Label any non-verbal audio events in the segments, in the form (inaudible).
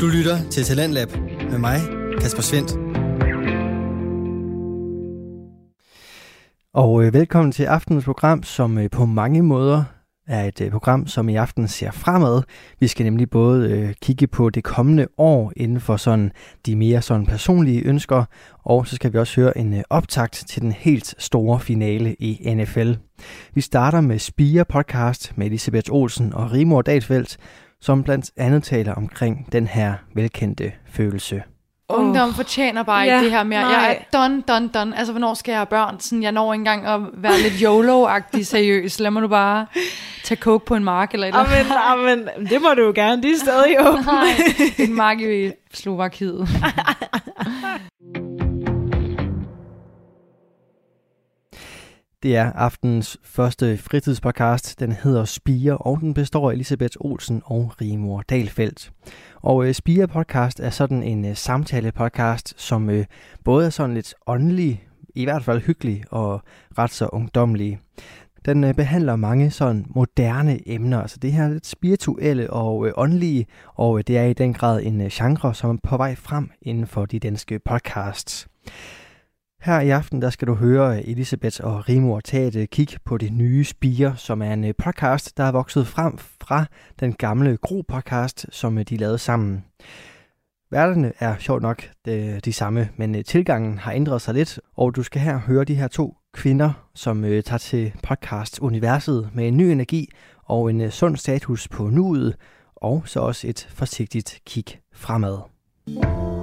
Du lytter til Talentlab med mig, Kasper Svendt. Og øh, velkommen til aftenens program, som øh, på mange måder er et øh, program, som i aften ser fremad. Vi skal nemlig både øh, kigge på det kommende år inden for sådan de mere sådan personlige ønsker, og så skal vi også høre en øh, optakt til den helt store finale i NFL. Vi starter med Spire podcast med Elisabeth Olsen og Rimor Dalsfeldt, som blandt andet taler omkring den her velkendte følelse. Ungdom fortjener bare ikke Ja, det her mere. Jeg er done, done, done. Altså, hvornår skal jeg have børn? Sådan, jeg når ikke engang at være lidt YOLO-agtig (laughs) seriøs. Lad mig nu bare tage coke på en mark eller et eller andet. Amen, amen, det må du jo gerne. De er stadig (laughs) åbne. Nej, en mark i Slovakiet. (laughs) Det er aftenens første fritidspodcast. Den hedder Spire, og den består af Elisabeth Olsen og Rimor Dalfeldt. Og øh, Spire podcast er sådan en øh, samtale-podcast, som øh, både er sådan lidt åndelig, i hvert fald hyggelig og ret så ungdommelig. Den øh, behandler mange sådan moderne emner, altså det her lidt spirituelle og øh, åndelige, og øh, det er i den grad en øh, genre, som er på vej frem inden for de danske podcasts. Her i aften der skal du høre Elisabeth og Rimor tage et øh, kig på det nye Spire, som er en øh, podcast, der er vokset frem fra den gamle Gro-podcast, som øh, de lavede sammen. Værterne er sjovt nok de, de samme, men tilgangen har ændret sig lidt, og du skal her høre de her to kvinder, som tager til podcast-universet med en ny energi og en sund status på nuet, og så også et forsigtigt kig fremad. Glædelig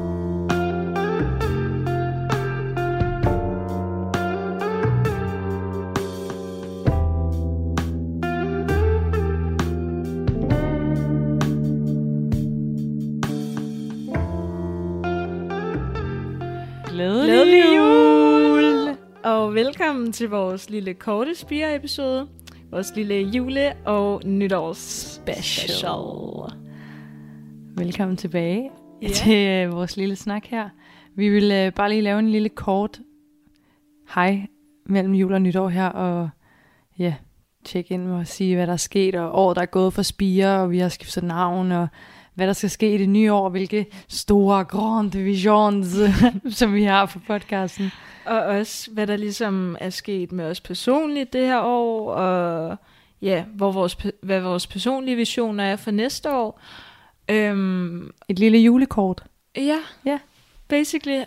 til vores lille korte spire-episode. Vores lille jule- og nytårs-special. Velkommen tilbage ja. til øh, vores lille snak her. Vi vil øh, bare lige lave en lille kort hej mellem jul og nytår her, og ja, tjekke ind og sige, hvad der er sket, og året, der er gået for Spire, og vi har skiftet navn, og hvad der skal ske i det nye år, hvilke store, grande visions, (laughs) som vi har for podcasten. Og også, hvad der ligesom er sket med os personligt det her år, og ja, hvor vores, hvad vores personlige visioner er for næste år. Øhm, Et lille julekort. Ja, Ja. basically.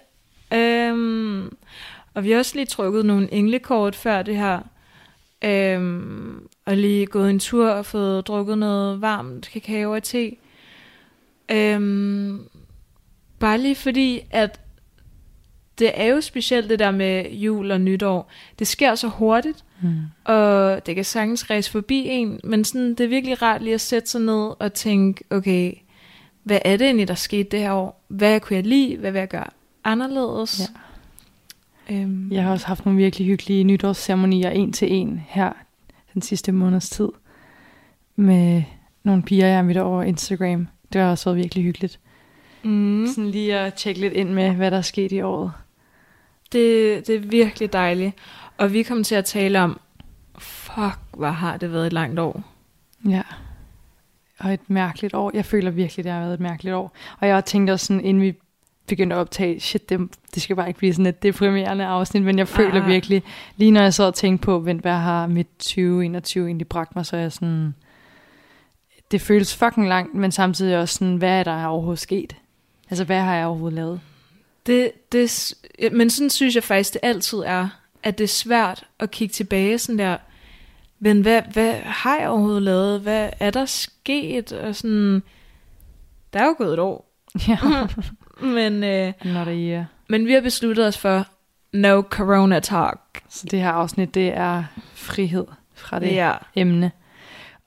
Øhm, og vi har også lige trykket nogle englekort før det her. Øhm, og lige gået en tur og fået drukket noget varmt kakao og te. Øhm, bare lige fordi, at det er jo specielt det der med jul og nytår. Det sker så hurtigt, Mm. og det kan sagtens rejse forbi en, men sådan, det er virkelig rart lige at sætte sig ned og tænke, okay, hvad er det egentlig, der skete det her år? Hvad kunne jeg lide? Hvad vil jeg gøre anderledes? Ja. Øhm, Jeg har også haft nogle virkelig hyggelige nytårsceremonier en til en her den sidste måneds tid. Med nogle piger, jeg har mødt over Instagram. Det har også været virkelig hyggeligt. mm, Sådan lige at tjekke lidt ind med, hvad der er sket i året. det, det er virkelig dejligt. Og vi kommer til at tale om, fuck, hvor har det været et langt år. Ja. Og et mærkeligt år. Jeg føler virkelig, det har været et mærkeligt år. Og jeg har tænkt også sådan, inden vi begyndte at optage, shit, det, det skal bare ikke blive sådan et deprimerende afsnit, men jeg føler Ah. virkelig, lige når jeg så og tænkte på, vent, hvad har mit 2021 egentlig bragt mig, så er jeg sådan, det føles fucking langt, men samtidig også sådan, hvad er der overhovedet sket? Altså, hvad har jeg overhovedet lavet? Det, det, men sådan synes jeg faktisk, det altid er, at det er svært at kigge tilbage sådan der, men hvad, hvad har jeg overhovedet lavet? Hvad er der sket? Og sådan, der er jo gået et år. Ja, (laughs) Men, øh, not a year. men vi har besluttet os for, no corona talk. Så det her afsnit, det er frihed fra det Ja. emne.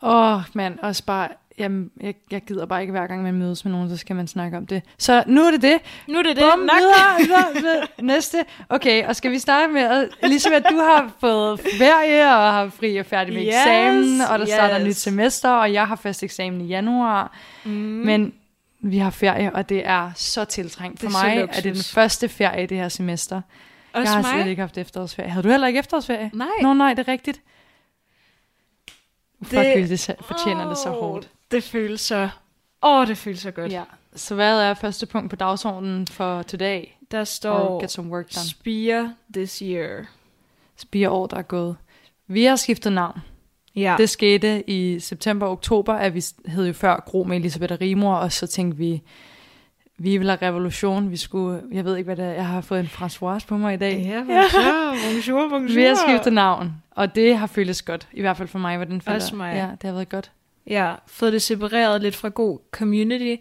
Åh, mand, også bare, jamen, jeg, jeg gider bare ikke hver gang, man mødes med nogen, så skal man snakke om det. Så nu er det det. Nu er det det. Bum, videre, videre, videre. Næste. Okay, og skal vi starte med, at, Elisabeth, du har fået ferie og har fri og færdig med Yes, eksamen, og der yes. starter et nyt semester, og jeg har først eksamen i januar. Mm. Men vi har ferie, og det er så tiltrængt. For Det er mig er det den første ferie i det her semester. Også jeg har mig. slet ikke haft efterårsferie. Havde du heller ikke efterårsferie? Nej. Nå nej, det er rigtigt. Fuck, Det- det, fortjener det så hårdt. Det føles så... Åh, det føles så godt. Ja. Så hvad er første punkt på dagsordenen for today? Der Or står get some work done. Spire this year. Spire år, der er gået. Vi har skiftet navn. Ja. Det skete i september og oktober, at vi hed jo før Gro med Elisabeth og Rimor, og så tænkte vi, vi vil have revolution. Vi skulle, jeg ved ikke, hvad det er. Jeg har fået en Françoise på mig i dag. Ja, (laughs) bonjour, bonjour, bonjour. Vi har skiftet navn, og det har føltes godt. I hvert fald for mig, hvordan føler Også mig. Ja, det har været godt. Ja, fået det separeret lidt fra god community.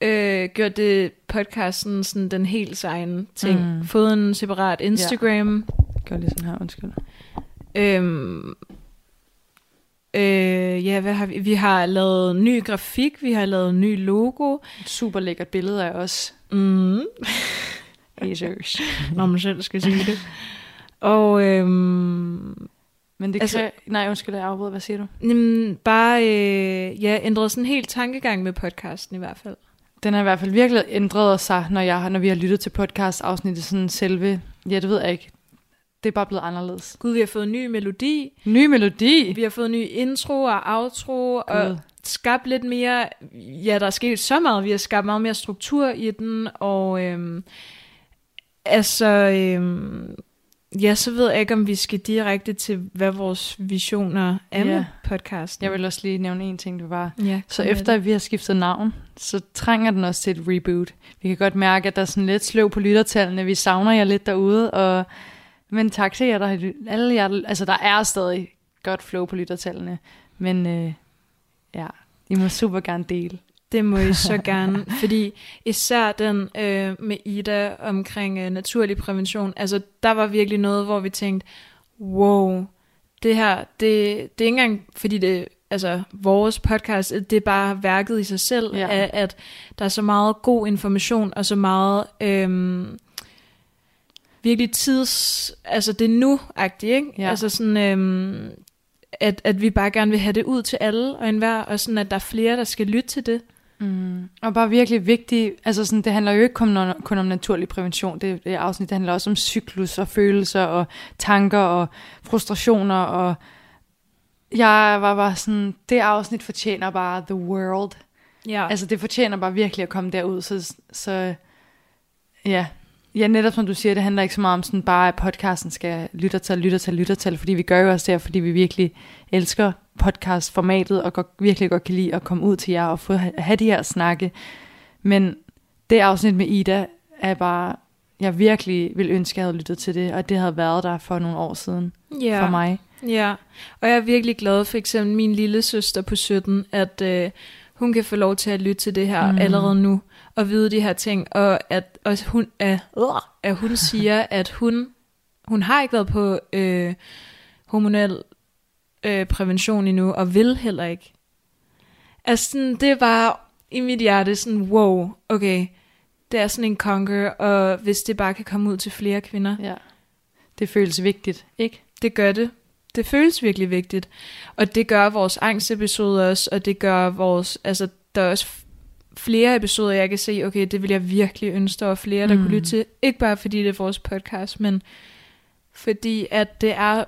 Øh, gjort det podcasten sådan den helt egen ting. Mm. Fået en separat Instagram. Gør lige sådan her, undskyld. Ja. Øhm, øh, ja, hvad har vi? Vi har lavet ny grafik, vi har lavet ny logo. Et super lækkert billede af os. Mm. (laughs) Jesus. Når man selv skal sige det. Og øhm, Men det Altså- altså, Nej, undskyld, jeg afbryder. Hvad siger du? jamen, bare øh, ja, ændret sådan helt tankegang med podcasten i hvert fald. Den har i hvert fald virkelig ændret sig, når, jeg, når vi har lyttet til podcast-afsnittet. Sådan selve, ja, det ved jeg ikke. Det er bare blevet anderledes. Gud, vi har fået en ny melodi. Ny melodi. Vi har fået en ny intro og outro. Og Gud. skabt lidt mere, ja, der er sket så meget, vi har skabt meget mere struktur i den, og øhm, altså, øhm, ja, så ved jeg ikke, om vi skal direkte til, hvad vores visioner er Ja. med podcasten. Jeg vil også lige nævne en ting, det var, ja, Så efter at vi har skiftet navn, så trænger den også til et reboot. Vi kan godt mærke, at der er sådan lidt sløv på lyttertallene. Vi savner jer lidt derude, og men tak til jer, der har alle jer, altså der er stadig godt flow på lyttertallene, men øh, ja, I må super gerne dele. Det må I så (laughs) gerne, fordi især den øh, med Ida omkring øh, naturlig prævention, altså der var virkelig noget, hvor vi tænkte, wow, det her, det, det er ikke engang, fordi det altså vores podcast, det er bare værket i sig selv, Ja. at, at der er så meget god information, og så meget øhm, virkelig tids, altså det er nu-agtigt, ikke? Ja. Altså sådan, øhm, at, at vi bare gerne vil have det ud til alle og enhver, og sådan, at der er flere, der skal lytte til det. Mm. Og bare virkelig vigtigt, altså sådan, det handler jo ikke kun om, kun om naturlig prævention, det, det afsnit, det handler også om cyklus og følelser og tanker og frustrationer, og jeg var bare sådan, det afsnit fortjener bare the world. Ja, Altså det fortjener bare virkelig at komme derud, så, så ja. Ja, netop som du siger, det handler ikke så meget om sådan bare, at podcasten skal lyttertal, lyttertal, lyttertal, fordi vi gør jo også det fordi vi virkelig elsker podcastformatet, og godt, virkelig godt kan lide at komme ud til jer og få, have de her snakke. Men det afsnit med Ida er bare, jeg virkelig vil ønske, at jeg havde lyttet til det, og det havde været der for nogle år siden ja. for mig. Ja, og jeg er virkelig glad for eksempel min lille søster på 17, at øh, hun kan få lov til at lytte til det her mm. allerede nu, og vide de her ting, og at, og hun, at, at hun siger, at hun, hun har ikke været på øh, hormonel øh, prævention endnu, og vil heller ikke. Altså sådan, det var i mit hjerte sådan, wow, okay, det er sådan en conquer, og hvis det bare kan komme ud til flere kvinder, Ja. Det føles vigtigt, ikke? det gør det. Det føles virkelig vigtigt. Og det gør vores angstepisoder også, og det gør vores, altså der er også flere episoder, jeg kan se, okay, det vil jeg virkelig ønske, var flere, der Mm. kunne lytte til. Ikke bare fordi det er vores podcast, men fordi at det er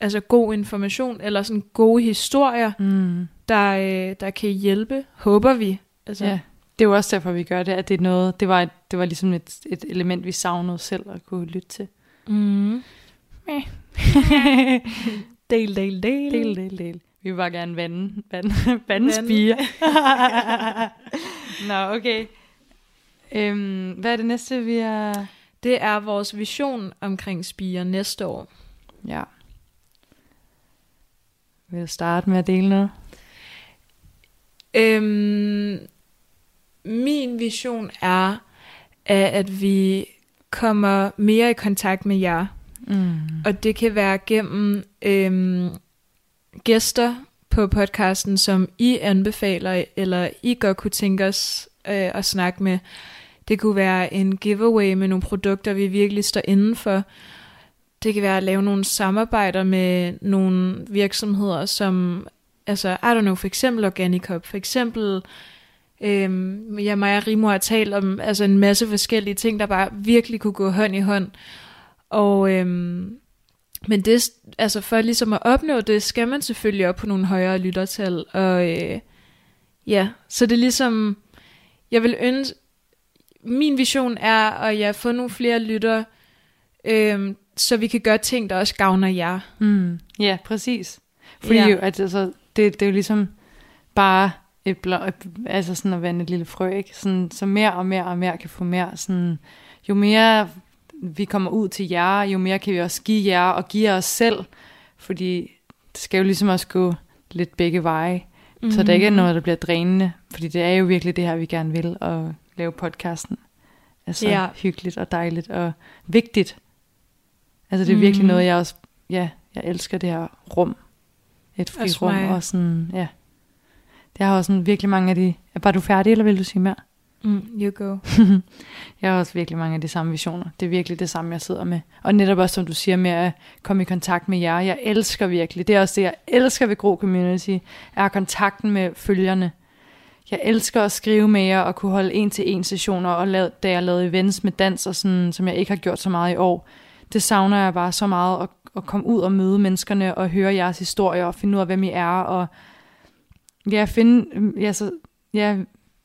altså god information, eller sådan gode historier, Mm. der, øh, der kan hjælpe, håber vi. Altså, Ja, det er jo også derfor, vi gør det, at det er noget, det var, et, det var ligesom et, et element, vi savnede selv at kunne lytte til. Mm. (laughs) del, del, del. Del, del, del. Vi vil bare gerne vande, vande, vande spire. (laughs) Nå, okay. Øhm, hvad er det næste, vi er... Det er vores vision omkring spiger næste år. Ja. Vil du starte med at dele noget? Øhm, min vision er, at, at vi kommer mere i kontakt med jer. Mm. Og det kan være gennem øhm, gæster på podcasten, som I anbefaler, eller I godt kunne tænke os øh, at snakke med. Det kunne være en giveaway med nogle produkter, vi virkelig står inden for. Det kan være at lave nogle samarbejder med nogle virksomheder, som, altså, I don't know, for eksempel Organicop, for eksempel, øhm, ja, mig og Rimo har talt om altså en masse forskellige ting, der bare virkelig kunne gå hånd i hånd. Og, øhm, men det, altså for ligesom at opnå det, skal man selvfølgelig op på nogle højere lyttertal. Og øh, ja, så det er ligesom, jeg vil ønske, min vision er at jeg få nogle flere lyttere, øhm, så vi kan gøre ting, der også gavner jer. Mm. Ja, præcis. Fordi ja. jo, at, altså, det, det er jo ligesom bare et blå, altså sådan at vande et lille frø, ikke? Sådan, så mere og mere og mere kan få mere. Sådan, jo mere vi kommer ud til jer, jo mere kan vi også give jer og give os selv. Fordi det skal jo ligesom også gå lidt begge veje. Mm. Så det ikke er noget, der bliver drænende. Fordi det er jo virkelig det her, vi gerne vil, at lave podcasten. Altså Ja. hyggeligt og dejligt og vigtigt. Altså det er virkelig Mhm. noget, jeg også, ja, jeg elsker det her rum. Et fri rum og sådan, ja. Jeg har også sådan virkelig mange af de, er bare du færdig, eller vil du sige mere? Mm, you go. (laughs) Jeg har også virkelig mange af de samme visioner. Det er virkelig det samme, jeg sidder med. Og netop også, som du siger, med at komme i kontakt med jer. Jeg elsker virkelig. Det er også det, jeg elsker ved Gro Community, er kontakten med følgerne. Jeg elsker at skrive med jer og kunne holde en-til-en sessioner, og lave, da jeg lavede events med dans, og sådan, som jeg ikke har gjort så meget i år. Det savner jeg bare så meget, at, at komme ud og møde menneskerne, og høre jeres historier, og finde ud af, hvem I er, og ja, finde, ja, så, ja,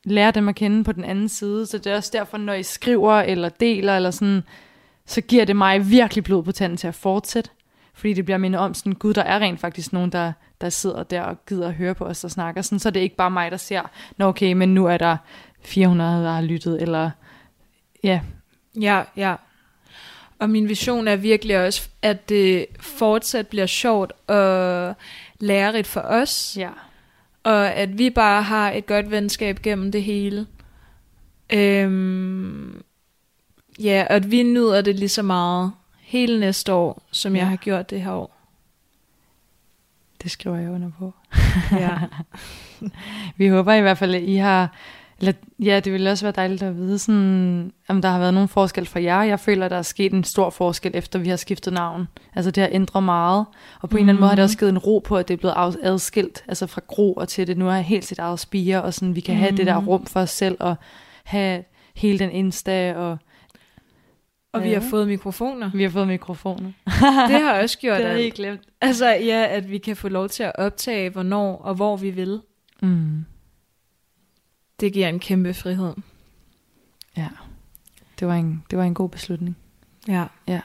lære dem at kende på den anden side. Så det er også derfor, når I skriver eller deler, eller sådan, så giver det mig virkelig blod på tanden til at fortsætte. Fordi det bliver mindet om sådan, gud, der er rent faktisk nogen, der, der sidder der og gider at høre på os, der snakker. Sådan, så det er ikke bare mig, der ser, nå okay, men nu er der 400, der har lyttet, eller ja, Ja, ja. Og min vision er virkelig også, at det fortsat bliver sjovt og lærerigt for os, ja. Og at vi bare har et godt venskab gennem det hele. Øhm, ja, og at vi nyder det lige så meget hele næste år, som jeg Ja. har gjort det her år. Det skriver jeg under på. Ja. (laughs) Vi håber i hvert fald, at I har... Eller, ja, det ville også være dejligt at vide, sådan, om der har været nogen forskel for jer. Jeg føler, at der er sket en stor forskel, efter vi har skiftet navn. Altså det har ændret meget. Og på en eller anden måde har det også givet en ro på, at det er blevet adskilt. Altså fra gro og til det nu er helt sit eget spire, og sådan, vi kan have det der rum for os selv, og have hele den Insta, og Og vi har fået mikrofoner. vi har fået mikrofoner. (laughs) Det har også gjort, (laughs) Det har at, glemt. altså, ja, at vi kan få lov til at optage, hvornår og hvor vi vil. Mm. Det giver en kæmpe frihed. Ja, det var, en, det var en god beslutning. Ja. Ja.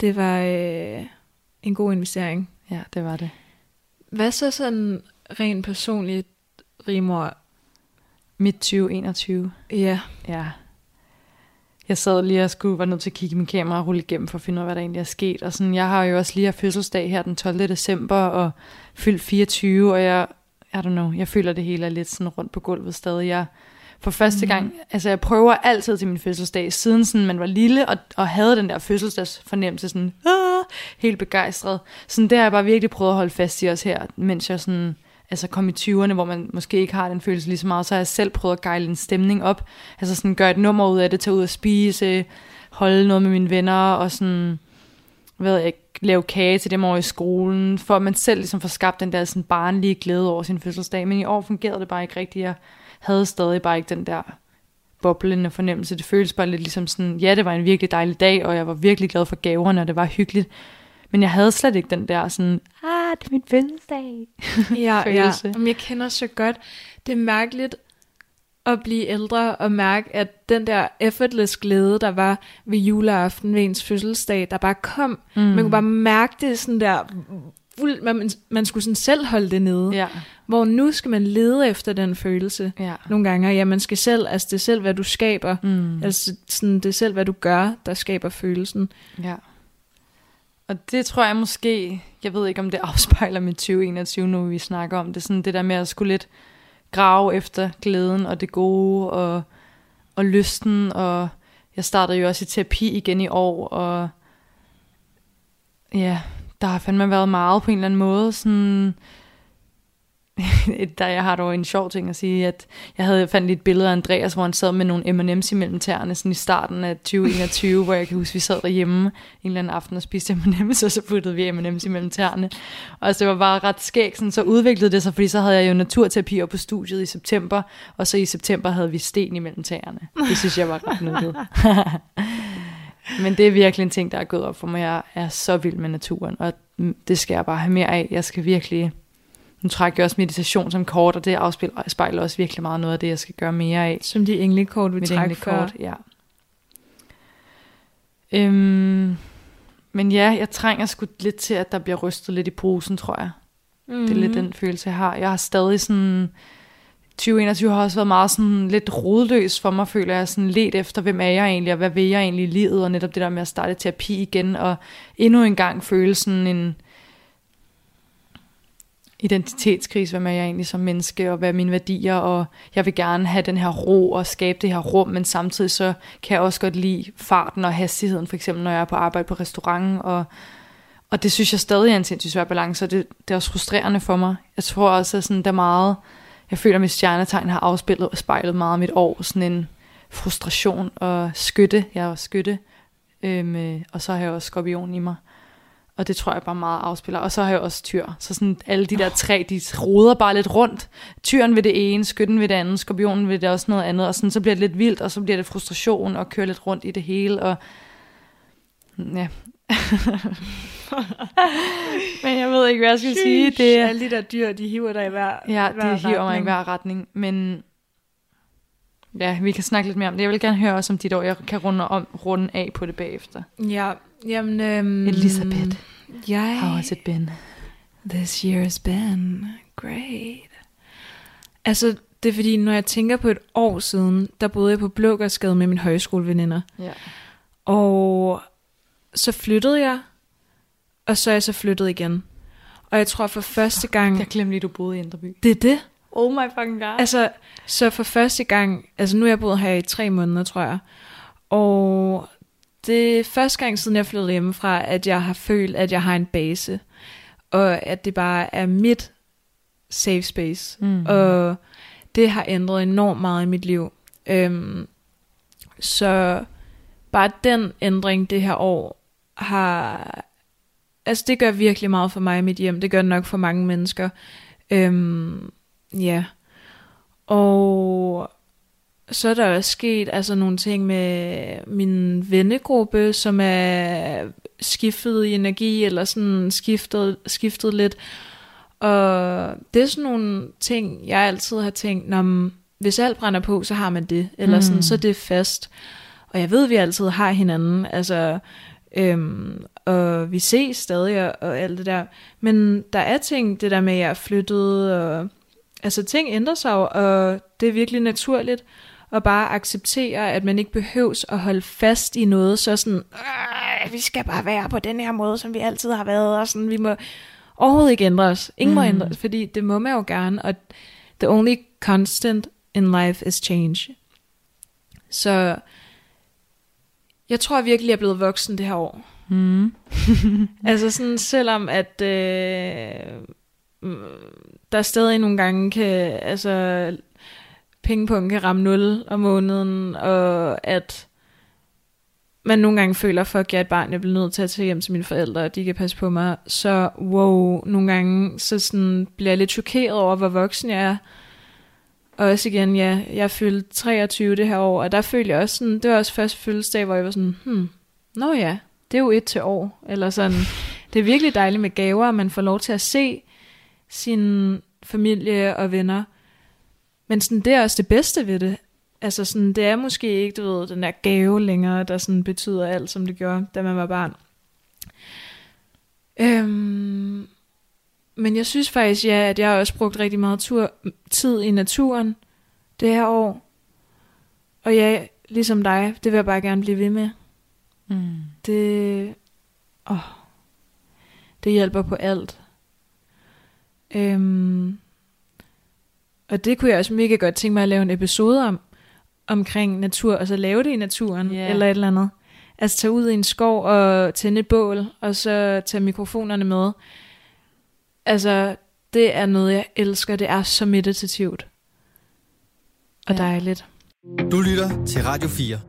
Det var øh, en god investering. Ja, det var det. Hvad så sådan rent personligt, Rimor? Midt 2021. Ja, Ja. Jeg sad lige og skulle være nødt til at kigge i min kamera og rulle igennem for at finde ud af, hvad der egentlig er sket. Og sådan, jeg har jo også lige haft fødselsdag her den 12. december og fyldt 24, og jeg, I don't know, jeg føler det hele er lidt sådan rundt på gulvet stadig. Jeg, for første gang, altså jeg prøver altid til min fødselsdag, siden sådan man var lille og, og havde den der fødselsdagsfornemmelse, sådan ah, helt begejstret. Sådan det har jeg bare virkelig prøvet at holde fast i også her, mens jeg sådan, altså kom i 20'erne, hvor man måske ikke har den følelse lige så meget, så har jeg selv prøvet at gejle en stemning op, altså sådan gøre et nummer ud af det, tage ud og spise, holde noget med mine venner, og sådan, hvad ved jeg, lave kage til dem over i skolen, for at man selv ligesom får skabt den der sådan barnlige glæde over sin fødselsdag, men i år fungerede det bare ikke rigtigt, jeg havde stadig bare ikke den der boblende fornemmelse, det føltes bare lidt ligesom sådan, ja, det var en virkelig dejlig dag, og jeg var virkelig glad for gaverne, og det var hyggeligt, men jeg havde slet ikke den der sådan, ah, det er min fødselsdag. ja, (laughs) ja. Jamen, jeg kender så godt. Det er mærkeligt at blive ældre og mærke, at den der effortless glæde, der var ved juleaften ved ens fødselsdag, der bare kom. Mm. Man kunne bare mærke det sådan der, fuld, man, man skulle sådan selv holde det nede. Ja, Hvor nu skal man lede efter den følelse. ja. Nogle gange, ja, man skal selv, altså det er selv, hvad du skaber. Mm. Altså sådan, det er selv, hvad du gør, der skaber følelsen. Ja. Og det tror jeg måske, jeg ved ikke om det afspejler mit 2021, nu vi snakker om det, sådan det der med at skulle lidt grave efter glæden og det gode og, og lysten, og jeg startede jo også i terapi igen i år, og ja, der har fandme været meget på en eller anden måde, sådan, (laughs) der jeg har dog en sjov ting at sige, at jeg havde fandt et billede af Andreas, hvor han sad med nogle M&M's imellem tæerne, sådan i starten af 2021, hvor jeg kan huske, vi sad derhjemme en eller anden aften og spiste M&M's, (laughs) og så puttede vi M&M's imellem tæerne. Og så det var bare ret skægt, sådan, så udviklede det sig, fordi så havde jeg jo naturterapi op på studiet i september, og så i september havde vi sten imellem tæerne. Det synes jeg var ret nuttet. (laughs) Men det er virkelig en ting, der er gået op for mig. Jeg er så vild med naturen, og det skal jeg bare have mere af. Jeg skal virkelig nu trækker jeg også meditation som kort, og det afspejler også virkelig meget noget af det, jeg skal gøre mere af. Som de englekort, vi trækker englekort, ja. Øhm, men ja, jeg trænger sgu lidt til, at der bliver rystet lidt i posen, tror jeg. Mm. Det er lidt den følelse, jeg har. Jeg har stadig sådan... 2021 har også været meget sådan lidt rodløs for mig, føler jeg. Sådan let efter, hvem er jeg egentlig, og hvad vil jeg egentlig i livet, og netop det der med at starte terapi igen, og endnu en gang føle sådan en identitetskrise, hvem er jeg egentlig som menneske, og hvad er mine værdier, og jeg vil gerne have den her ro og skabe det her rum, men samtidig så kan jeg også godt lide farten og hastigheden, for eksempel når jeg er på arbejde på restauranten, og, og det synes jeg stadig er en sindssygt svær balance, og det, det er også frustrerende for mig. Jeg tror også, at sådan, der meget, jeg føler, at mit stjernetegn har afspillet og spejlet meget af mit år, sådan en frustration og skytte, jeg er også skytte, øhm, øh, og så har jeg også skorpion i mig. Og det tror jeg bare meget afspiller. Og så har jeg også tyr. Så sådan alle de der tre, de roder bare lidt rundt. Tyren ved det ene, skytten ved det andet, skorpionen ved det også noget andet. Og sådan, så bliver det lidt vildt, og så bliver det frustration og kører lidt rundt i det hele. Og ja. (laughs) Men jeg ved ikke, hvad jeg skal sige. Det er, Alle de der dyr, de hiver dig i hver ja, hver de hiver mig i retning. hver retning. Men ja, vi kan snakke lidt mere om det. Jeg vil gerne høre også om dit år. Jeg kan runde, om, runde af på det bagefter. Ja, jamen... Øhm, Elisabeth, Jeg... How has it been? This year's been great. Altså, det er fordi, når jeg tænker på et år siden, der boede jeg på Blågårdsgade med mine højskoleveninder. Ja. Og så flyttede jeg, og så er jeg så flyttet igen. Og jeg tror for første gang... Jeg glemte lige, du boede i Indreby. Det er det. Oh my fucking god. Altså, så for første gang... Altså, nu er jeg boet her i tre måneder, tror jeg. Og det er første gang siden jeg flyttede hjemmefra, at jeg har følt, at jeg har en base. Og at det bare er mit safe space. Mm. Og det har ændret enormt meget i mit liv. Øhm, så bare den ændring det her år har... Altså det gør virkelig meget for mig i mit hjem. Det gør det nok for mange mennesker. Øhm, ja. Og så er der også sket altså nogle ting med min vennegruppe, som er skiftet i energi, eller sådan skiftet, skiftet lidt. Og det er sådan nogle ting, jeg altid har tænkt, når hvis alt brænder på, så har man det. Eller sådan, Mm. så er det fast. Og jeg ved, at vi altid har hinanden. Altså, øhm, og vi ses stadig og, og alt det der. Men der er ting, det der med, at jeg er flyttet, og altså ting ændrer sig jo, og det er virkelig naturligt at bare acceptere, at man ikke behøves at holde fast i noget, så sådan, "Øh, vi skal bare være på den her måde, som vi altid har været, og sådan, vi må overhovedet ikke ændre os. Ingen mm. må ændre os, fordi det må man jo gerne, og the only constant in life is change. Så jeg tror virkelig, jeg er blevet voksen det her år. Mm. (laughs) Altså sådan, selvom at øh, der stadig nogle gange kan, altså pengepunkten kan ramme 0 om måneden, og at man nogle gange føler, fuck, jeg er et barn, jeg bliver nødt til at tage hjem til mine forældre, og de kan passe på mig. Så wow, nogle gange så sådan, bliver jeg lidt chokeret over, hvor voksen jeg er. Og også igen, ja, jeg er fyldt 23 det her år, og der følte jeg også sådan, det var også første fødselsdag, hvor jeg var sådan, hmm, nå ja, det er jo et til år. Eller sådan, det er virkelig dejligt med gaver, og man får lov til at se sin familie og venner. Men sådan, det er også det bedste ved det. Altså sådan, det er måske ikke, du ved, den der gave længere, der sådan betyder alt, som det gjorde, da man var barn. Øhm, men jeg synes faktisk, ja, at jeg har også brugt rigtig meget tur, tid i naturen det her år. Og ja, ligesom dig, det vil jeg bare gerne blive ved med. Mm. Det, åh, det hjælper på alt. Øhm, og det kunne jeg også mega godt tænke mig at lave en episode om, omkring natur, og så lave det i naturen, yeah. eller et eller andet. Altså tage ud i en skov og tænde et bål, og så tage mikrofonerne med. Altså, det er noget, jeg elsker. Det er så meditativt. Og Ja. dejligt. Du lytter til Radio 4.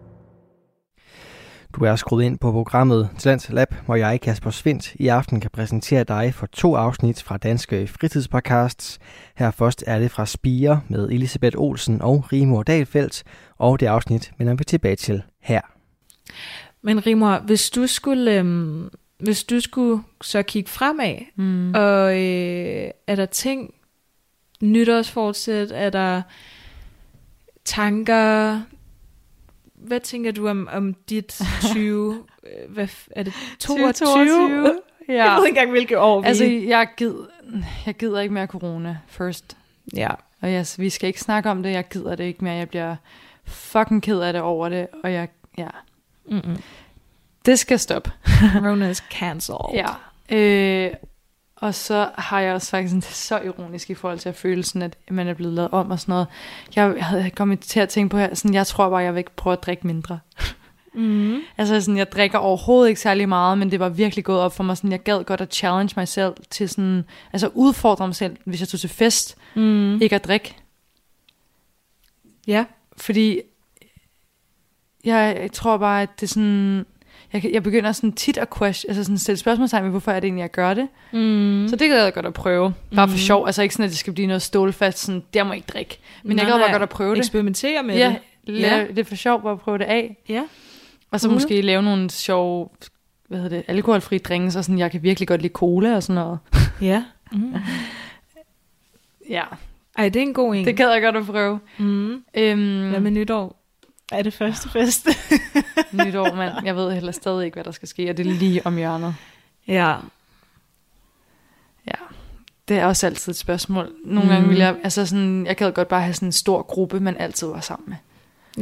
Du er skruet ind på programmet Talents Lab, hvor jeg, Kasper Svendt, i aften kan præsentere dig for to afsnit fra Danske Fritidspodcasts. Her først er det fra Spire med Elisabeth Olsen og Rimor Dahlfeldt, og det afsnit vender vi tilbage til her. Men Rimor, hvis du skulle, øhm, hvis du skulle så kigge fremad, Mm. og øh, er der ting, nytårsfortsæt? Er der tanker? Hvad tænker du om, om dit (laughs) 20... øh, hvad, er det 22? 2022. Jeg Ja. ved ikke engang, hvilke år vi Altså, jeg gider, jeg gider ikke mere corona first. Ja. Og yes, vi skal ikke snakke om det. Jeg gider det ikke mere. Jeg bliver fucking ked af det over det. Og jeg, ja, Mm-mm. det skal stoppe. Rona is cancelled. Ja. Øh, og så har jeg også faktisk sådan, det er så ironisk i forhold til at følelsen, at man er blevet lavet om og sådan noget. Jeg, havde kommet til at tænke på her, sådan, jeg tror bare, jeg vil ikke prøve at drikke mindre. Mm. (laughs) Altså sådan, jeg drikker overhovedet ikke særlig meget, men det var virkelig gået op for mig. Sådan, jeg gad godt at challenge mig selv til sådan, altså udfordre mig selv, hvis jeg tog til fest, Mm. ikke at drikke. Ja. Fordi jeg, jeg tror bare, at det er sådan, jeg, jeg begynder sådan tit at question, altså sådan stille spørgsmålstegn ved, hvorfor er det egentlig, jeg gør det. Mm. Så det gad jeg godt at prøve. Bare for Mhm. sjov. Altså ikke sådan, at det skal blive noget stålfast, sådan, der må jeg ikke drikke. Men jeg Nej, gad bare godt at prøve det. Eksperimentere med ja, det. ja. Ja. det er for sjov bare at prøve det af. Ja. Og så Cool. måske lave nogle sjove, hvad hedder det, alkoholfri drinks, og sådan, jeg kan virkelig godt lide cola og sådan noget. (laughs) Ja. Mm. Ja, Ej, det er en god en. det gad jeg godt at prøve. Mm. Øhm, Hvad med nytår? Er det første fest? (laughs) nytår, mand. Jeg ved heller stadig ikke, hvad der skal ske, og det er lige om hjørnet. ja. Ja, det er også altid et spørgsmål. Nogle Mm. gange vil jeg, altså sådan, jeg gad godt bare have sådan en stor gruppe, man altid var sammen med.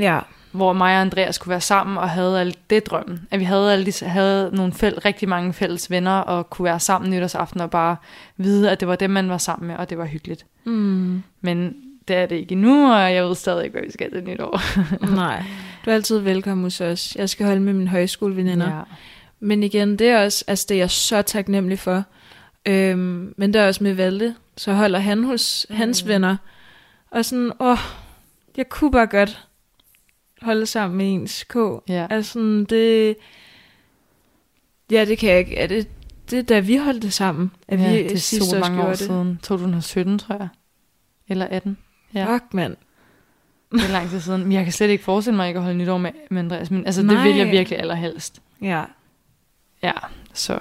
Ja. hvor mig og Andreas kunne være sammen og havde alt det drømmen. At vi havde, alle de, havde nogle fæl, rigtig mange fælles venner og kunne være sammen nytårsaften og bare vide, at det var dem, man var sammen med, og det var hyggeligt. Mm. Men det er det ikke endnu, og jeg ved stadig ikke, hvad vi skal til nytår. (laughs) Nej. Du er altid velkommen hos os. Jeg skal holde med mine højskoleveninder. Ja. Men igen, det er også, altså det er jeg så taknemmelig for. Øhm, men det er også med Valde, så holder han hos mm. hans venner. Og sådan, åh, jeg kunne bare godt holde sammen med ens K. Ja. Altså sådan, det... Ja, det kan jeg ikke. Er det, det er da vi holdt det sammen, at ja, vi det er sidste så år mange år gjorde det. siden. 2017, tror jeg. Eller 18. Ja, Fuck, mand. det er lang tid siden. Men jeg kan slet ikke forestille mig ikke at holde nytår med, med Andreas. Men altså, det Nej. vil jeg virkelig allerhelst. Ja. Ja, så.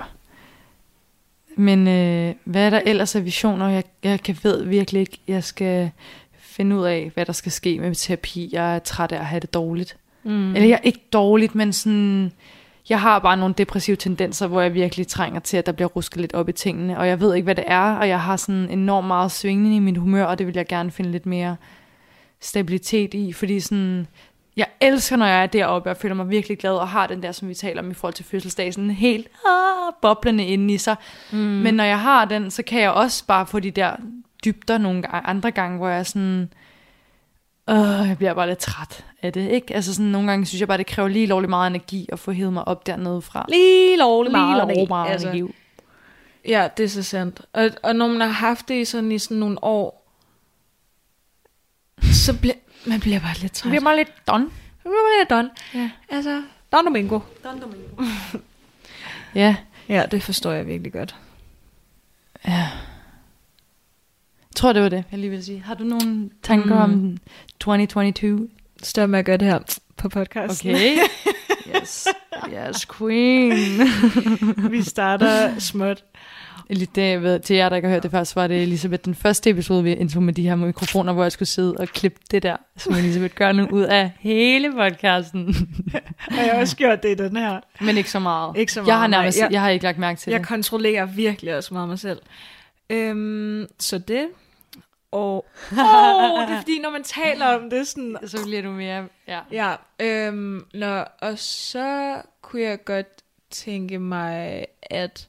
Men øh, hvad er der ellers af visioner? Jeg, jeg kan ved virkelig ikke, jeg skal finde ud af, hvad der skal ske med terapi. Jeg er træt af at have det dårligt. Mm. Eller jeg er ikke dårligt, men sådan... Jeg har bare nogle depressive tendenser, hvor jeg virkelig trænger til, at der bliver rusket lidt op i tingene. Og jeg ved ikke, hvad det er, og jeg har sådan enormt meget svingende i mit humør, og det vil jeg gerne finde lidt mere stabilitet i. Fordi sådan, jeg elsker, når jeg er deroppe, og føler mig virkelig glad, og har den der, som vi taler om i forhold til fødselsdag, sådan helt ah, boblende inde i sig. Mm. Men når jeg har den, så kan jeg også bare få de der dybder nogle andre gange, hvor jeg er sådan, øh, jeg bliver bare lidt træt af det, ikke? Altså sådan nogle gange synes jeg bare, det kræver lige lovligt meget energi at få hævet mig op dernede fra. Lige lovligt Lige meget, lovligt meget altså. energi. Ja, det er så sandt. Og, og når man har haft det i sådan, i sådan nogle år, så bliver man bliver bare lidt træt. Det bliver bare lidt done. Så bliver man lidt done. Ja. Altså, Don Domingo. Ja, Ja, det forstår jeg virkelig godt. ja. Jeg tror, det var det, jeg lige vil sige. Har du nogle tanker mm. om 2022? Stop med at gøre det her på podcasten. Okay. yes. Yes, queen. (laughs) Vi starter småt. Lige det, jeg ved, til jer, der ikke har hørt det først, var det Elisabeth den første episode, vi indtog med de her mikrofoner, hvor jeg skulle sidde og klippe det der, som Elisabeth gør nu, ud af hele podcasten. (laughs) Og jeg har også gjort det i den her. Men ikke så meget. Ikke så meget, Jeg har nærmest, Jeg- jeg har ikke lagt mærke til Jeg det. kontrollerer virkelig også meget mig selv. Øhm, så det. Og oh, det er fordi, når man taler om det, sådan, Så bliver du mere, ja. Ja, øhm, nå, og så kunne jeg godt tænke mig at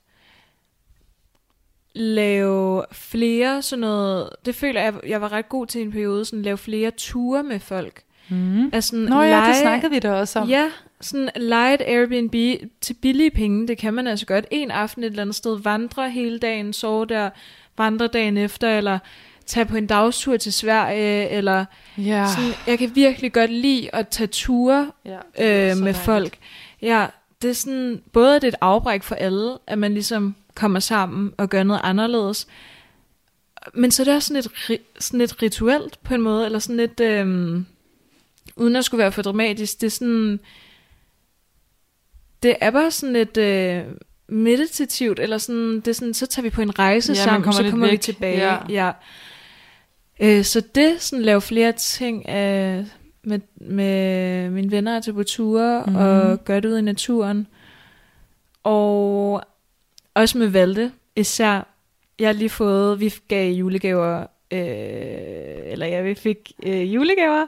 lave flere sådan noget, det føler jeg, jeg var ret god til en periode, sådan lave flere ture med folk. Mm. Altså, sådan Nå ja, det lege- snakkede vi da også om. Ja, sådan lege et Airbnb til billige penge, det kan man altså godt. En aften et eller andet sted, vandre hele dagen, sove der, vandre dagen efter, eller tage på en dagstur til Sverige, eller ja. sådan, jeg kan virkelig godt lide at tage ture ja øh, med folk. Ja, det er sådan, både det er et afbræk for alle, at man ligesom kommer sammen og gør noget anderledes, men så er det også sådan et, sådan et rituelt på en måde, eller sådan lidt, øhm, uden at skulle være for dramatisk, det er sådan, det er bare sådan lidt øh, meditativt, eller sådan, det er sådan, så tager vi på en rejse Ja, sammen, kommer så kommer vi væk. tilbage. Ja. ja. Øh, så det, sådan lave flere ting øh, med, med mine venner er til på ture, mm. og gøre det ud i naturen. Og også med Valde, især. Jeg har lige fået, vi gav julegaver, øh, eller ja, vi fik øh, julegaver,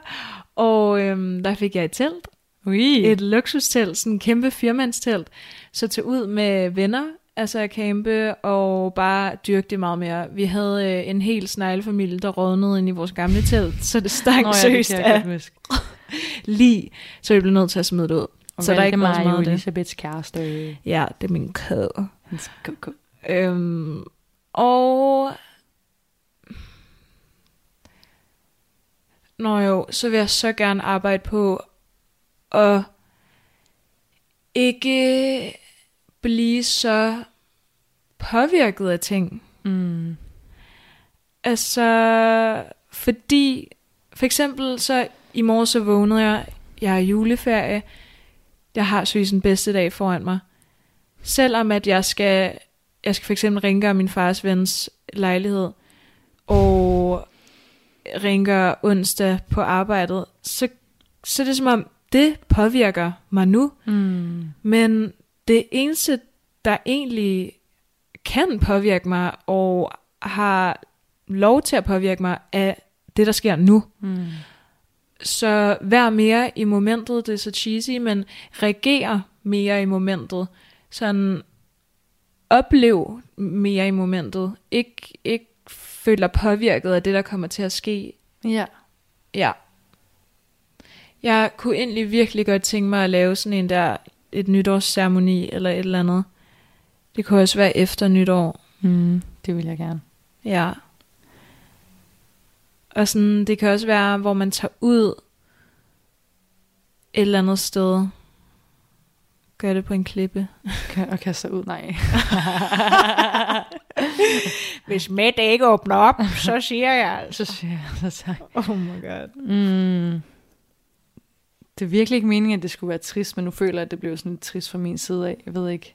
og øh, der fik jeg et telt, Ui. et luksustelt, sådan en kæmpe firmandstelt, så til ud med venner, altså at campe og bare dyrke det meget mere. Vi havde øh, en hel sneglefamilie, der rådnede ind i vores gamle telt, så det stank Nå ja, det kan jeg af (laughs) lige, så vi blev nødt til at smide det ud. Og så der er ikke været så meget det. Elisabeths kæreste. Ja, det er min kæde. Øhm, og... Nå jo, så vil jeg så gerne arbejde på at ikke blive så påvirket af ting. Mm. Altså, fordi, for eksempel så i morgen så vågnede jeg, jeg er juleferie, jeg har synes den bedste dag foran mig. Selvom at jeg skal, jeg skal for eksempel rengøre min fars vens lejlighed, og rengøre onsdag på arbejdet, så, så er det som om, det påvirker mig nu. Mm. Men det eneste, der egentlig kan påvirke mig, og har lov til at påvirke mig, er det, der sker nu. Mm. Så vær mere i momentet, det er så cheesy, men reager mere i momentet. Sådan oplev mere i momentet. Ik, ikke føl dig påvirket af det, der kommer til at ske. Ja. Ja. Jeg kunne egentlig virkelig godt tænke mig at lave sådan en der, et nytårsceremoni eller et eller andet. Det kunne også være efter nytår. Mm. Det vil jeg gerne. Ja. Og sådan, det kan også være, hvor man tager ud et eller andet sted. Gør det på en klippe. Kan- Og kaste sig ud, nej. (laughs) Hvis Mette ikke åbner op, så siger jeg altså. Så siger jeg, så tak. Oh my god. Mm. Det er virkelig ikke meningen, at det skulle være trist, men nu føler jeg, at det blev sådan lidt trist fra min side af. Jeg ved ikke.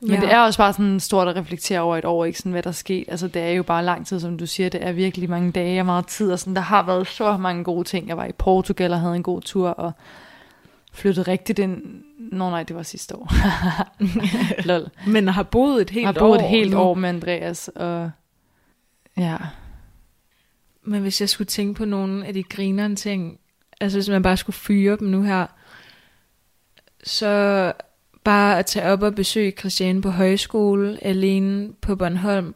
Men ja. det er også bare sådan stort at reflektere over et år, ikke sådan, hvad der er sket. Altså, det er jo bare lang tid, som du siger. Det er virkelig mange dage og meget tid. Og sådan, der har været så mange gode ting. Jeg var i Portugal og havde en god tur, og flyttede rigtigt ind. Nå nej, det var sidste år. (laughs) Lol. Men har boet et helt Jeg har boet år et helt nu. år med Andreas, og ja. Men hvis jeg skulle tænke på nogle af de grinerne ting, altså hvis man bare skulle fyre dem nu her, så bare at tage op og besøge Christiane på højskole, alene på Bornholm,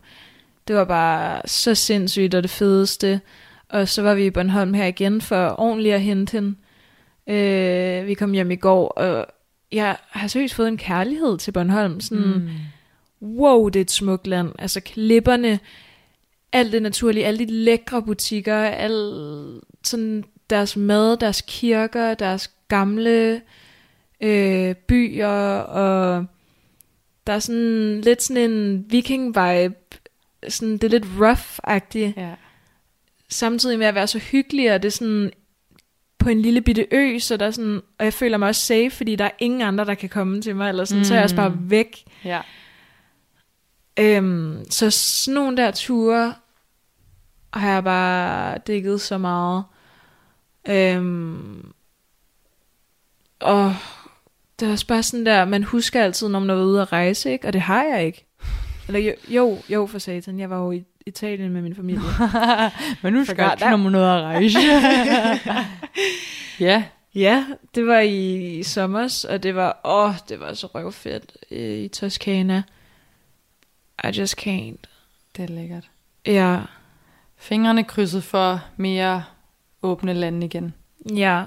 det var bare så sindssygt og det fedeste. Og så var vi i Bornholm her igen for ordentligt at hente hende. Øh, vi kom hjem i går, og jeg har seriøst fået en kærlighed til Bornholm. Sådan, mm. wow, det er et smukt land. Altså klipperne, alt det naturlige, alle de lækre butikker, al sådan deres mad, deres kirker, deres gamle øh, byer, og der er sådan lidt sådan en viking-vibe, sådan, det er lidt rough-agtigt, ja. samtidig med at være så hyggelig, og det er sådan på en lille bitte ø, så der er sådan, og jeg føler mig også safe, fordi der er ingen andre, der kan komme til mig, eller sådan, mm. så er jeg også bare væk. Ja. Øhm, så sådan nogle der ture har jeg bare dækket så meget. Øhm, og det er også bare sådan der, man husker altid, når man er ude at rejse, ikke? Og det har jeg ikke. Eller jo, jo, jo for satan, jeg var jo i Italien med min familie. (laughs) Men nu skal jeg noget at rejse. (laughs) ja. ja, det var i, i sommers, og det var, åh, det var så røvfedt øh, i Toskana. I just can't. Det er lækkert. Ja, Fingrene krydset for mere åbne lande igen. Ja.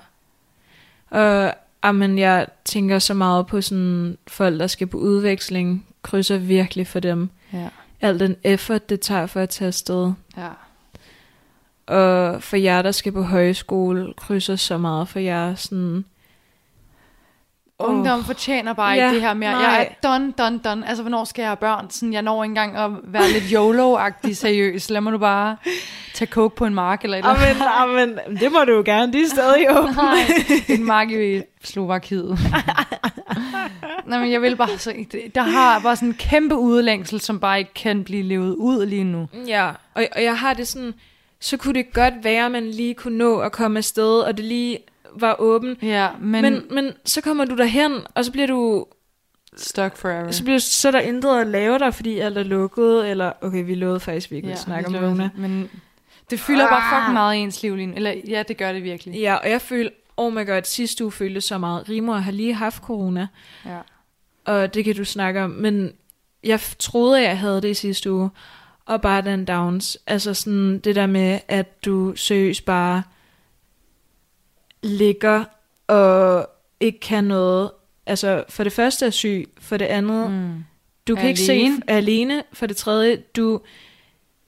Og amen, jeg tænker så meget på sådan folk, der skal på udveksling, krydser virkelig for dem. Ja. Al den effort, det tager for at tage afsted. Ja. Og for jer, der skal på højskole, krydser så meget for jer. Sådan, Ungdom fortjener bare Ja, ikke det her mere. nej. Jeg er done, done, done. Altså, hvornår skal jeg have børn? Sådan, jeg når ikke engang at være lidt YOLO-agtig seriøs. Lad mig nu bare tage coke på en mark eller et eller andet. amen, amen, det må du jo gerne, de er stadig åbne. Nej, en mark i Slovakiet. (laughs) Nej, men jeg vil bare så... Der har bare sådan en kæmpe udlængsel, som bare ikke kan blive levet ud lige nu. Ja, og, og jeg har det sådan, så kunne det godt være, at man lige kunne nå at komme afsted, og det lige var åben. Ja, men, Men, men, så kommer du derhen, og så bliver du stuck forever. så, bliver, så er der intet at lave der, fordi alt er lukket, eller okay, vi lovede faktisk, at vi ikke ville snakke om det. Men det fylder bare Ah. fucking meget i ens liv lige nu. Eller ja, det gør det virkelig. Ja, og jeg føler, oh my god, sidste uge følte så meget. Rimor har lige haft corona, Ja. og det kan du snakke om, men jeg troede, jeg havde det i sidste uge, og bare den downs. Altså sådan det der med, at du seriøst bare ligger og ikke kan noget. Altså for det første er syg, for det andet, Mm. du kan ikke Alene. se er alene. For det tredje, du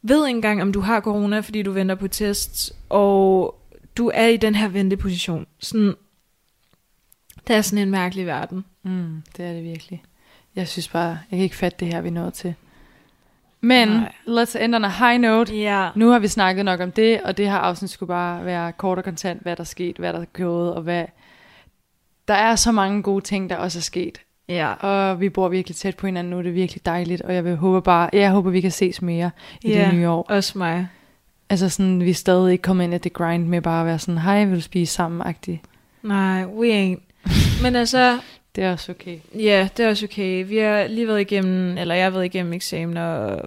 ved ikke engang, om du har corona, fordi du venter på test, og du er i den her venteposition. Sådan, det er sådan en mærkelig verden. Mm, det er det virkelig. Jeg synes bare, jeg kan ikke fatte det her, vi er nået til. Men, Nej. let's end on a high note. Ja. Nu har vi snakket nok om det, og det her afsnit skulle bare være kort og kontant, hvad der er sket, hvad der er gået, og hvad... Der er så mange gode ting, der også er sket. Ja. Og vi bor virkelig tæt på hinanden nu, det er virkelig dejligt, og jeg vil håbe bare, jeg håber, vi kan ses mere i Ja. det nye år. Også mig. Altså sådan, vi er stadig ikke kommet ind i det grind med bare at være sådan, hej, vil du spise sammen -agtigt. Nej, we ain't. Men altså, Det er også okay. ja, det er også okay. Vi har lige været igennem, eller jeg har været igennem eksamen, og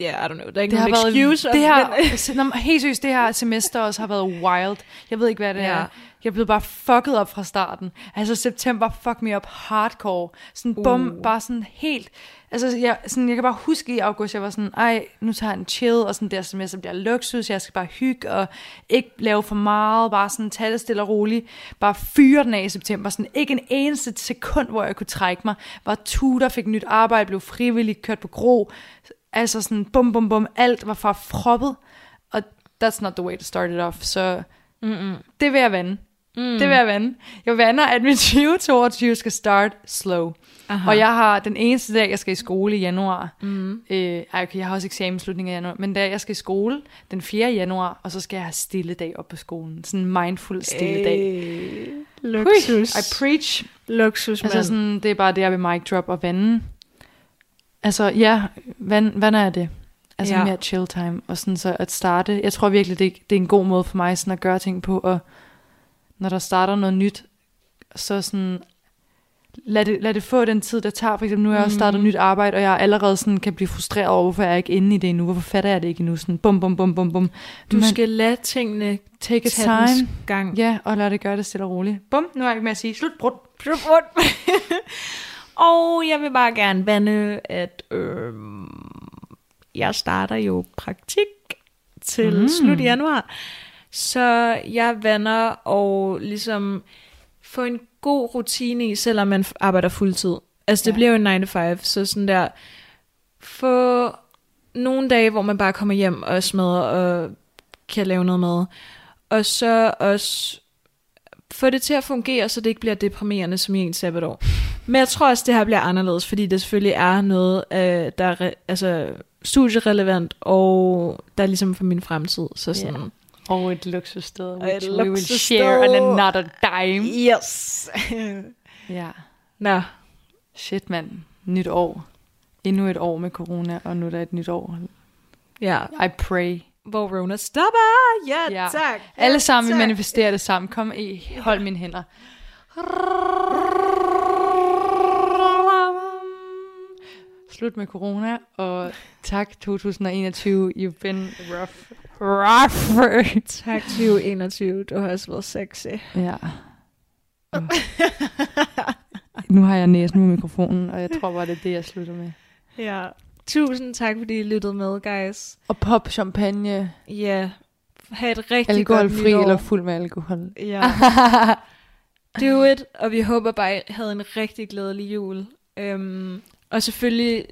ja, yeah, I don't know, der er ikke Det har nogen været, excuse. det her, (laughs) men helt seriøst, det her semester også har været wild. Jeg ved ikke, hvad det Ja. er. Jeg blev bare fucket op fra starten. Altså september, fuck me up hardcore. Sådan bum, Uh. bare sådan helt... Altså jeg, sådan, jeg kan bare huske i august, jeg var sådan, ej, nu tager jeg en chill, og sådan der semester bliver luksus, jeg skal bare hygge, og ikke lave for meget, bare sådan tage det stille og roligt. Bare fyre den af i september, sådan ikke en eneste sekund, hvor jeg kunne trække mig. Var tutor, fik nyt arbejde, blev frivillig, kørt på gro. Altså sådan bum, bum, bum, alt var fra froppet. Og that's not the way to start it off, så Mm-mm. det vil jeg vande. Mm. Det vil jeg vande. Jeg vander, at min (laughs) 2022 skal start slow. Aha. Og jeg har den eneste dag, jeg skal i skole i januar. Mm. Øh, ej, okay, jeg har også eksamen i slutningen af januar. Men da jeg skal i skole den 4. januar, og så skal jeg have stille dag op på skolen. Sådan en mindful stille dag. Hey, luksus. I preach. luksus, Altså sådan, det er bare det, jeg vil mic drop og vande. Altså, ja, vand, vand er det. Altså ja. mere chill time. Og sådan så at starte. Jeg tror virkelig, det, det er en god måde for mig sådan at gøre ting på. Og når der starter noget nyt, så sådan... Lad det, lad det få den tid, der tager. For eksempel, nu har jeg også startet Mhm. nyt arbejde, og jeg allerede sådan kan blive frustreret over, hvorfor jeg er ikke inde i det endnu. Hvorfor fatter jeg det ikke endnu? Sådan bum, bum, bum, bum, bum. du Men skal lade tingene take a time. gang. Ja, og lad det gøre det stille og roligt. Bum, nu er jeg ikke med at sige slut, brud. (laughs) og jeg vil bare gerne vande, at øh, jeg starter jo praktik til Mm. mm. slut januar. Så jeg vander og ligesom få en god rutine i, selvom man arbejder fuldtid. Altså det Ja. bliver jo en 9 to 5, så sådan der, få nogle dage, hvor man bare kommer hjem og smadrer og kan lave noget mad. Og så også få det til at fungere, så det ikke bliver deprimerende som i en sabbatår. Men jeg tror også, det her bliver anderledes, fordi det selvfølgelig er noget, øh, der er re- altså, studierelevant, og der er ligesom for min fremtid. Så sådan, Ja. Og et luksussted, et which we will share on another dime. Yes! (laughs) Ja, Nå, shit mand. Nyt år. Endnu et år med corona, og nu er der et nyt år. ja. I pray. Hvor Rona stopper! Ja, Ja. ja. tak! Alle ja, sammen tak. manifestere det sammen. Kom i, hold mine hænder. Slut med corona, og tak 2021. You've been rough. Rough. (laughs) Tak 2021, du har også været sexy. Ja. nu har jeg næsen med mikrofonen, og jeg tror bare, det er det, jeg slutter med. Ja. Tusind tak, fordi I lyttede med, guys. Og pop champagne. Ja, ha' et rigtig Alkoholfri godt nytår. eller fuld med alkohol. Ja. (laughs) Do it, og vi håber bare, I havde en rigtig glædelig jul. Um, og selvfølgelig,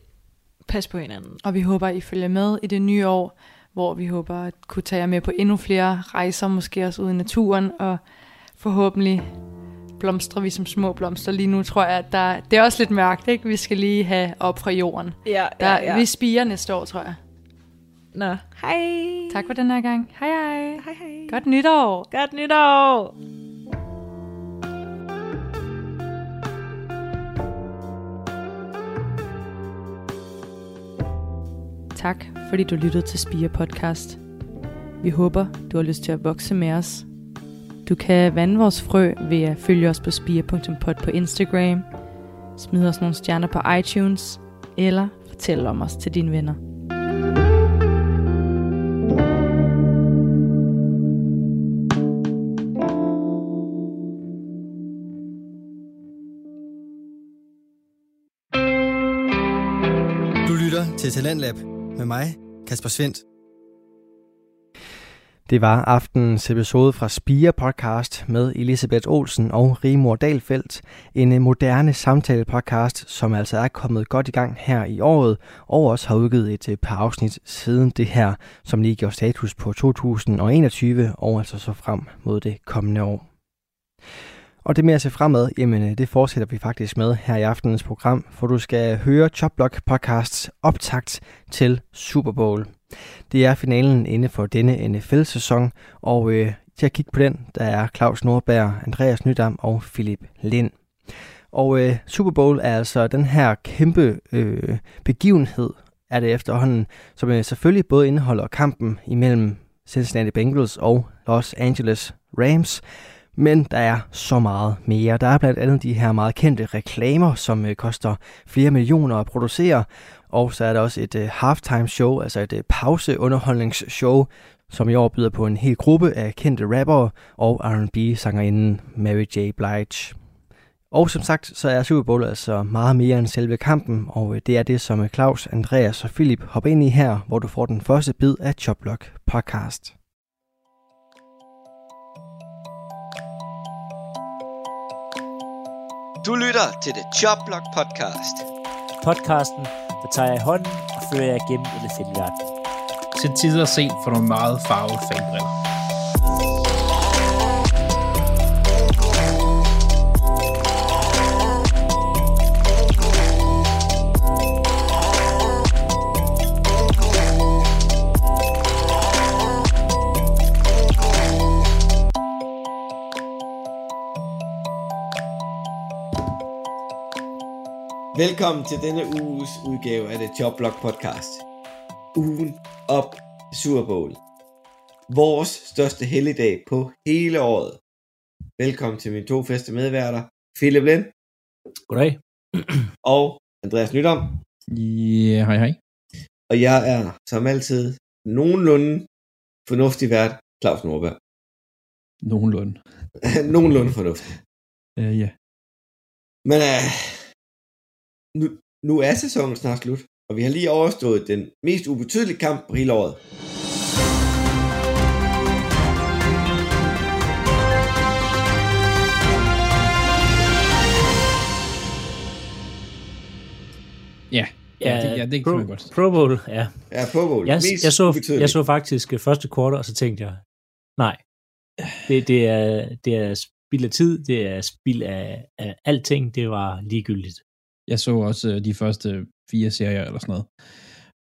pas på hinanden. Og vi håber, I følger med i det nye år, hvor vi håber at kunne tage jer med på endnu flere rejser, måske også ud i naturen, og forhåbentlig blomstrer vi som små blomster. Lige nu tror jeg, at der, det er også lidt mørkt, ikke? Vi skal lige have op fra jorden. Ja, Der, Vi spiger næste år, tror jeg. Nå, hej. Tak for den her gang. Hej hej. Hej, hej. Godt nytår. Godt nytår. Tak, fordi du lyttede til Spire Podcast. Vi håber, du har lyst til at vokse med os. Du kan vande vores frø ved at følge os på spire.pod på Instagram, smide os nogle stjerner på iTunes, eller fortælle om os til dine venner. Du lytter til Talentlab med mig, Kasper Svendt. Det var aftenens episode fra Spire Podcast med Elisabeth Olsen og Rimor Dalfeldt. En moderne samtale-podcast, som altså er kommet godt i gang her i året, og også har udgivet et øh, par afsnit siden det her, som lige gjorde status på 2021, og altså så frem mod det kommende år. Og det med at se fremad, jamen øh, det fortsætter vi faktisk med her i aftenens program, for du skal høre Chopblock Podcasts optakt til Super Bowl. Det er finalen inde for denne NFL-sæson, og øh, til at kigge på den, der er Claus Nordberg, Andreas Nydam og Philip Lind. Og øh, Super Bowl er altså den her kæmpe øh, begivenhed, er det efterhånden, som øh, selvfølgelig både indeholder kampen imellem Cincinnati Bengals og Los Angeles Rams, men der er så meget mere. Der er blandt andet de her meget kendte reklamer, som øh, koster flere millioner at producere. Og så er der også et øh, halftime show, altså et øh, pauseunderholdningsshow, som i år byder på en hel gruppe af kendte rappere og R&B-sangerinden Mary J. Blige. Og som sagt, så er Super Bowl altså meget mere end selve kampen, og øh, det er det, som øh, Claus, Andreas og Philip hopper ind i her, hvor du får den første bid af Choplock podcast. Du lytter til The Choplock Podcast. Podcasten, der tager jeg i hånden og fører jer igennem elefantverden. til tider set for nogle meget farvede fanbriller. Velkommen til denne uges udgave af det Jobblock Podcast. Ugen op Super Bowl. Vores største helligdag på hele året. Velkommen til mine to faste medværter, Philip Lind Goddag. (clears throat) og Andreas Nydom. Ja, hej hej. Og jeg er som altid nogenlunde fornuftig vært, Claus Nordberg. Nogenlunde. (laughs) nogenlunde fornuftig. Uh, ja. Men uh, nu, nu er sæsonen snart slut, og vi har lige overstået den mest ubetydelige kamp på hele året. Ja, ja, det, ja, det kan Pro, man godt. Pro Bowl, ja. Ja, Pro Bowl. Jeg, mest jeg, så, jeg så faktisk øh, første kvartal, og så tænkte jeg, nej, det, det, er, det er spild af tid, det er spild af, af alting, det var ligegyldigt. Jeg så også øh, de første fire serier eller sådan noget.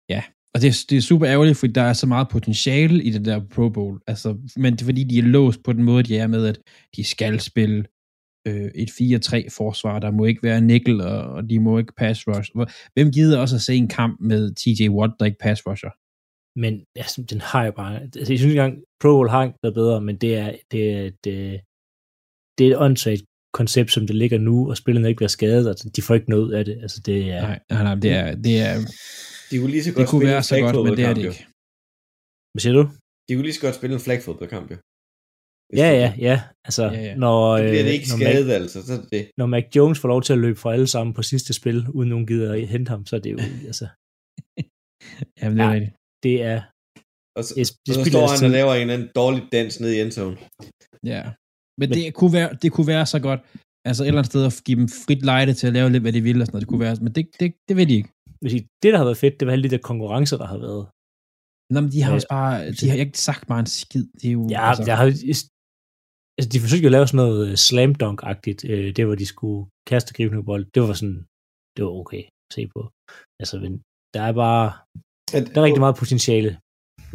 Ja, og det, er- det er super ærgerligt, fordi der er så meget potentiale i det der Pro Bowl. Altså, men det er fordi, de er låst på den måde, de er med, at de skal spille øh, et 4-3 forsvar. Der må ikke være nickel, og, og de må ikke pass rush. Hvem gider også at se en kamp med TJ Watt, der ikke pass rusher? Men altså, den har jeg bare, altså, jeg synes ikke engang, Pro Bowl har været bedre, men det er, det er, det, det er et åndssvagt koncept, som det ligger nu, og spillerne ikke bliver skadet, og de får ikke noget af det. Altså, det er, Nej, nej, nej, det er, det er, De kunne lige så godt det kunne spille være en så godt, men det er det jo. ikke. hvad siger du? De kunne lige så godt spille en flagfodboldkamp, jo. Hvis Ja, ja, ja. Altså, Ja, ja. når, Så bliver det øh, ikke når Mac- skadet, altså. Så det det. når Mac Jones får lov til at løbe for alle sammen på sidste spil, uden nogen gider at hente ham, så er det jo, (laughs) altså, Jamen, det er Ja. rigtigt. det er, Og så, det, og det så spilder står han og laver en eller anden dårlig dans nede i endzone. Ja. Men, Men- det, kunne være, det kunne være så godt, altså et eller andet sted at give dem frit lejde til at lave lidt, hvad de vil og sådan noget. Det kunne være, men det, det, det vil de ikke. sige, det, der har været fedt, det var alle de der konkurrencer, der har været. Nå, men de har Ja. også bare, de har ikke sagt bare en skid. Det er jo, Ja, altså, jeg har, altså, de forsøgte jo at lave sådan noget øh, slam dunk-agtigt, øh, det hvor de skulle kaste gribende bold. Det var sådan, det var okay at se på. Altså, men der er bare, Men, der er rigtig meget potentiale.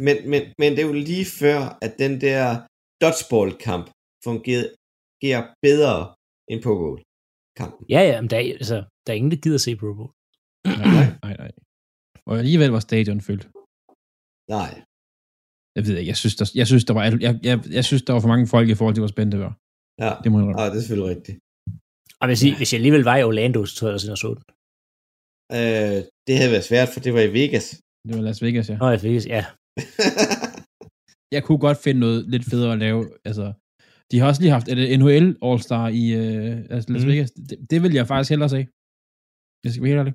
men, men, men det er jo lige før, at den der dodgeball-kamp fungerer bedre end på goal kampen. Ja, ja, men der er, altså, der er ingen, der gider at se Pro Bowl. nej, nej, nej. Og alligevel var stadion fyldt. Nej. Jeg ved ikke, jeg synes, der, jeg synes, der var, alt- jeg, jeg, jeg synes, der var for mange folk i forhold til, hvor spændte det var. Ja, Det må jeg indrømme. ja det er selvfølgelig rigtigt. Og hvis, I, hvis jeg alligevel var i Orlando, så tror jeg også, jeg så den. Øh, det havde været svært, for det var i Vegas. Det var Las Vegas, ja. Nå, jeg fik, ja. (laughs) Jeg kunne godt finde noget lidt federe at lave. Altså, de har også lige haft et NHL All-Star i øh, altså Las Mhm. Vegas. Det, det vil jeg faktisk hellere se. Jeg skal være helt ærlig.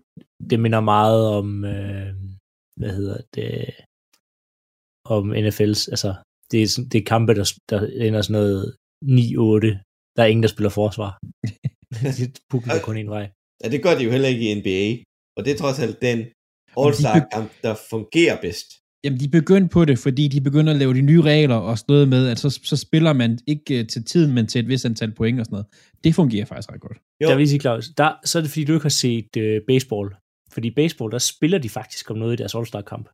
Det minder meget om, øh, hvad hedder det, om NFL's, altså, det er, sådan- det er kampe, der, der ender sådan noget 9-8. Der er ingen, der spiller forsvar. (laughs) det publikum kun en vej. ja, det gør de jo heller ikke i NBA. Og det er trods alt den All-Star-kamp, der fungerer bedst. Jamen, de begyndte på det, fordi de begynder at lave de nye regler og sådan noget med, at så, så spiller man ikke øh, til tiden, men til et vis antal point og sådan noget. Det fungerer faktisk ret godt. Jo. Der vil jeg sige, Claus, der, så er det fordi, du ikke har set øh, baseball. Fordi baseball, der spiller de faktisk om noget i deres All-Star-kamp.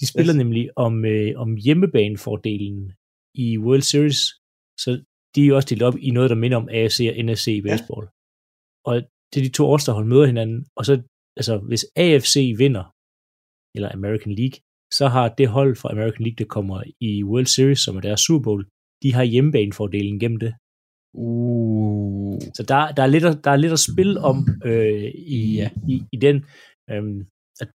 De spiller Yes. nemlig om, øh, om hjemmebanefordelen i World Series. Så de er jo også delt op i noget, der minder om AFC og NFC i baseball. Ja. Og det er de to All-Star-hold møder hinanden. Og så, altså, hvis AFC vinder, eller American League, så har det hold fra American League, der kommer i World Series, som er deres Super Bowl, de har hjemmebanefordelen gennem det. Uh. Så der, der, er lidt at, der er lidt at spille om øh, i, Ja. ja. i, i den. Øhm, at,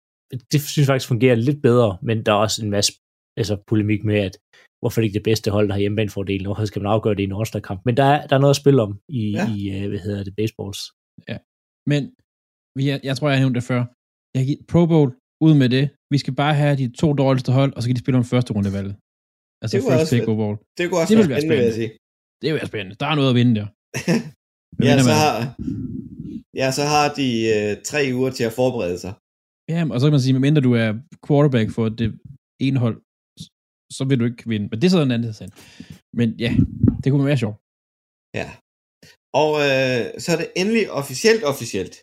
det synes jeg faktisk fungerer lidt bedre, men der er også en masse altså, polemik med, at hvorfor det ikke det bedste hold, der har hjemmebanefordelen, hvorfor skal man afgøre det i en All-Star-kamp? Men der er, der er noget at spille om i, Ja. ja. i øh, hvad hedder det, baseballs. Men vi er, jeg tror, jeg har nævnt det før. Jeg har givet Pro Bowl ud med det. Vi skal bare have de to dårligste hold, og så kan de spille om første rundevalget. Altså Det first pick være- overall. Det kunne også Det være være spændende, vil jeg sige. Det er jo spændende. Der er noget at vinde der. (laughs) Ja, så har, ja, så har de øh, tre uger til at forberede sig. Ja, og så kan man sige, medmindre du er quarterback for det ene hold, så vil du ikke vinde. Men det er så en anden sag. Men ja, det kunne være sjovt. Ja. Og øh, så er det endelig officielt officielt